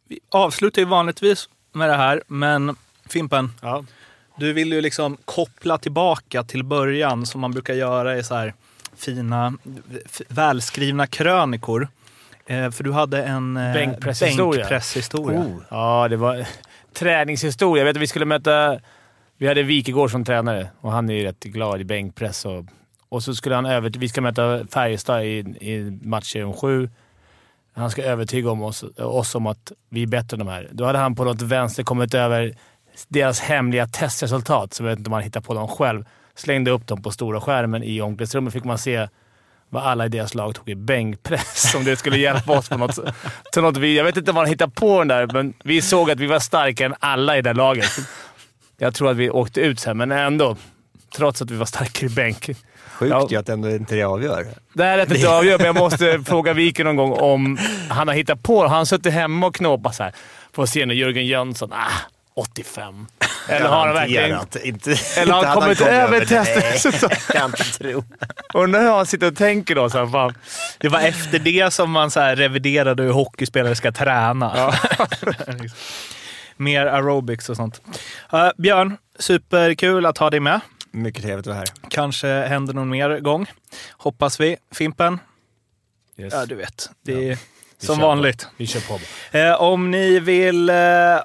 Vi avslutar ju vanligtvis med det här, men Fimpen. Ja. Du vill ju liksom koppla tillbaka till början som man brukar göra i så här fina, välskrivna krönikor. Eh, för du hade en eh, Bänkpresshistoria. bänkpresshistoria. Oh. Ja, det var träningshistoria. Jag vet att vi skulle möta... Vi hade Wikegård som tränare och han är ju rätt glad i bänkpress. Och, och så skulle han över... Vi ska möta Färjestad i, i om sju. Han ska övertyga om oss, oss om att vi är bättre än de här. Då hade han på något vänster kommit över deras hemliga testresultat, så jag vet inte om han hittar på dem själv. Slängde upp dem på stora skärmen i omklädningsrummet fick man se vad alla i deras lag tog i bänkpress. Om det skulle hjälpa oss på något, till något vis. Jag vet inte vad han hittade på den där, men vi såg att vi var starkare än alla i det laget. Jag tror att vi åkte ut sen, men ändå. Trots att vi var starkare i bänk. Sjukt Ja. ju att ändå inte det avgör. Det är rätt inte avgör, men jag måste fråga Viken någon gång om han har hittat på det. Han har suttit hemma och knåpat så här. Får se nu Jörgen Jönsson. Ah, 85. Eller har han verkligen... Inte, Eller har inte han kommit över kan inte tro. Undrar hur han sitter och tänker då. Så här, fan. Det var efter det som man så här reviderade hur hockeyspelare ska träna. Liksom. Mer aerobics och sånt. Eh, Björn, superkul att ha dig med. Mycket trevligt att vara här. Kanske händer någon mer gång. Hoppas vi. Fimpen? Yes. Ja, du vet. Det är Vi som kör på. vanligt. Vi kör på. Eh, om ni vill eh,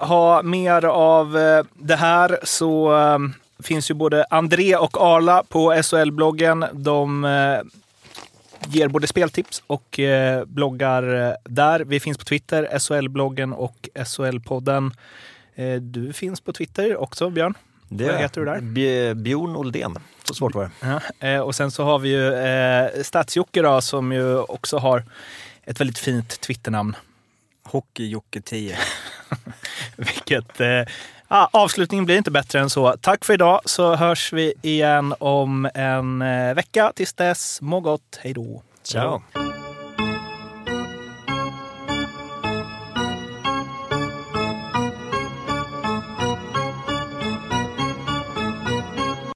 ha mer av eh, det här så eh, finns ju både André och Arla på SHL-bloggen. De eh, ger både speltips och eh, bloggar eh, där. Vi finns på Twitter, SHL-bloggen och SHL-podden. Eh, du finns på Twitter också, Björn. Det Vad är- heter du där? Bj- Bjorn Oldén. Så svårt var det. Ja, eh, och sen så har vi ju eh, Stadsjocke då, som ju också har ett väldigt fint Twitternamn. Hockey-Jocke 10. Vilket, eh, avslutningen blir inte bättre än så. Tack för idag så hörs vi igen om en eh, vecka. Tills dess, må gott. Hej då. Ciao.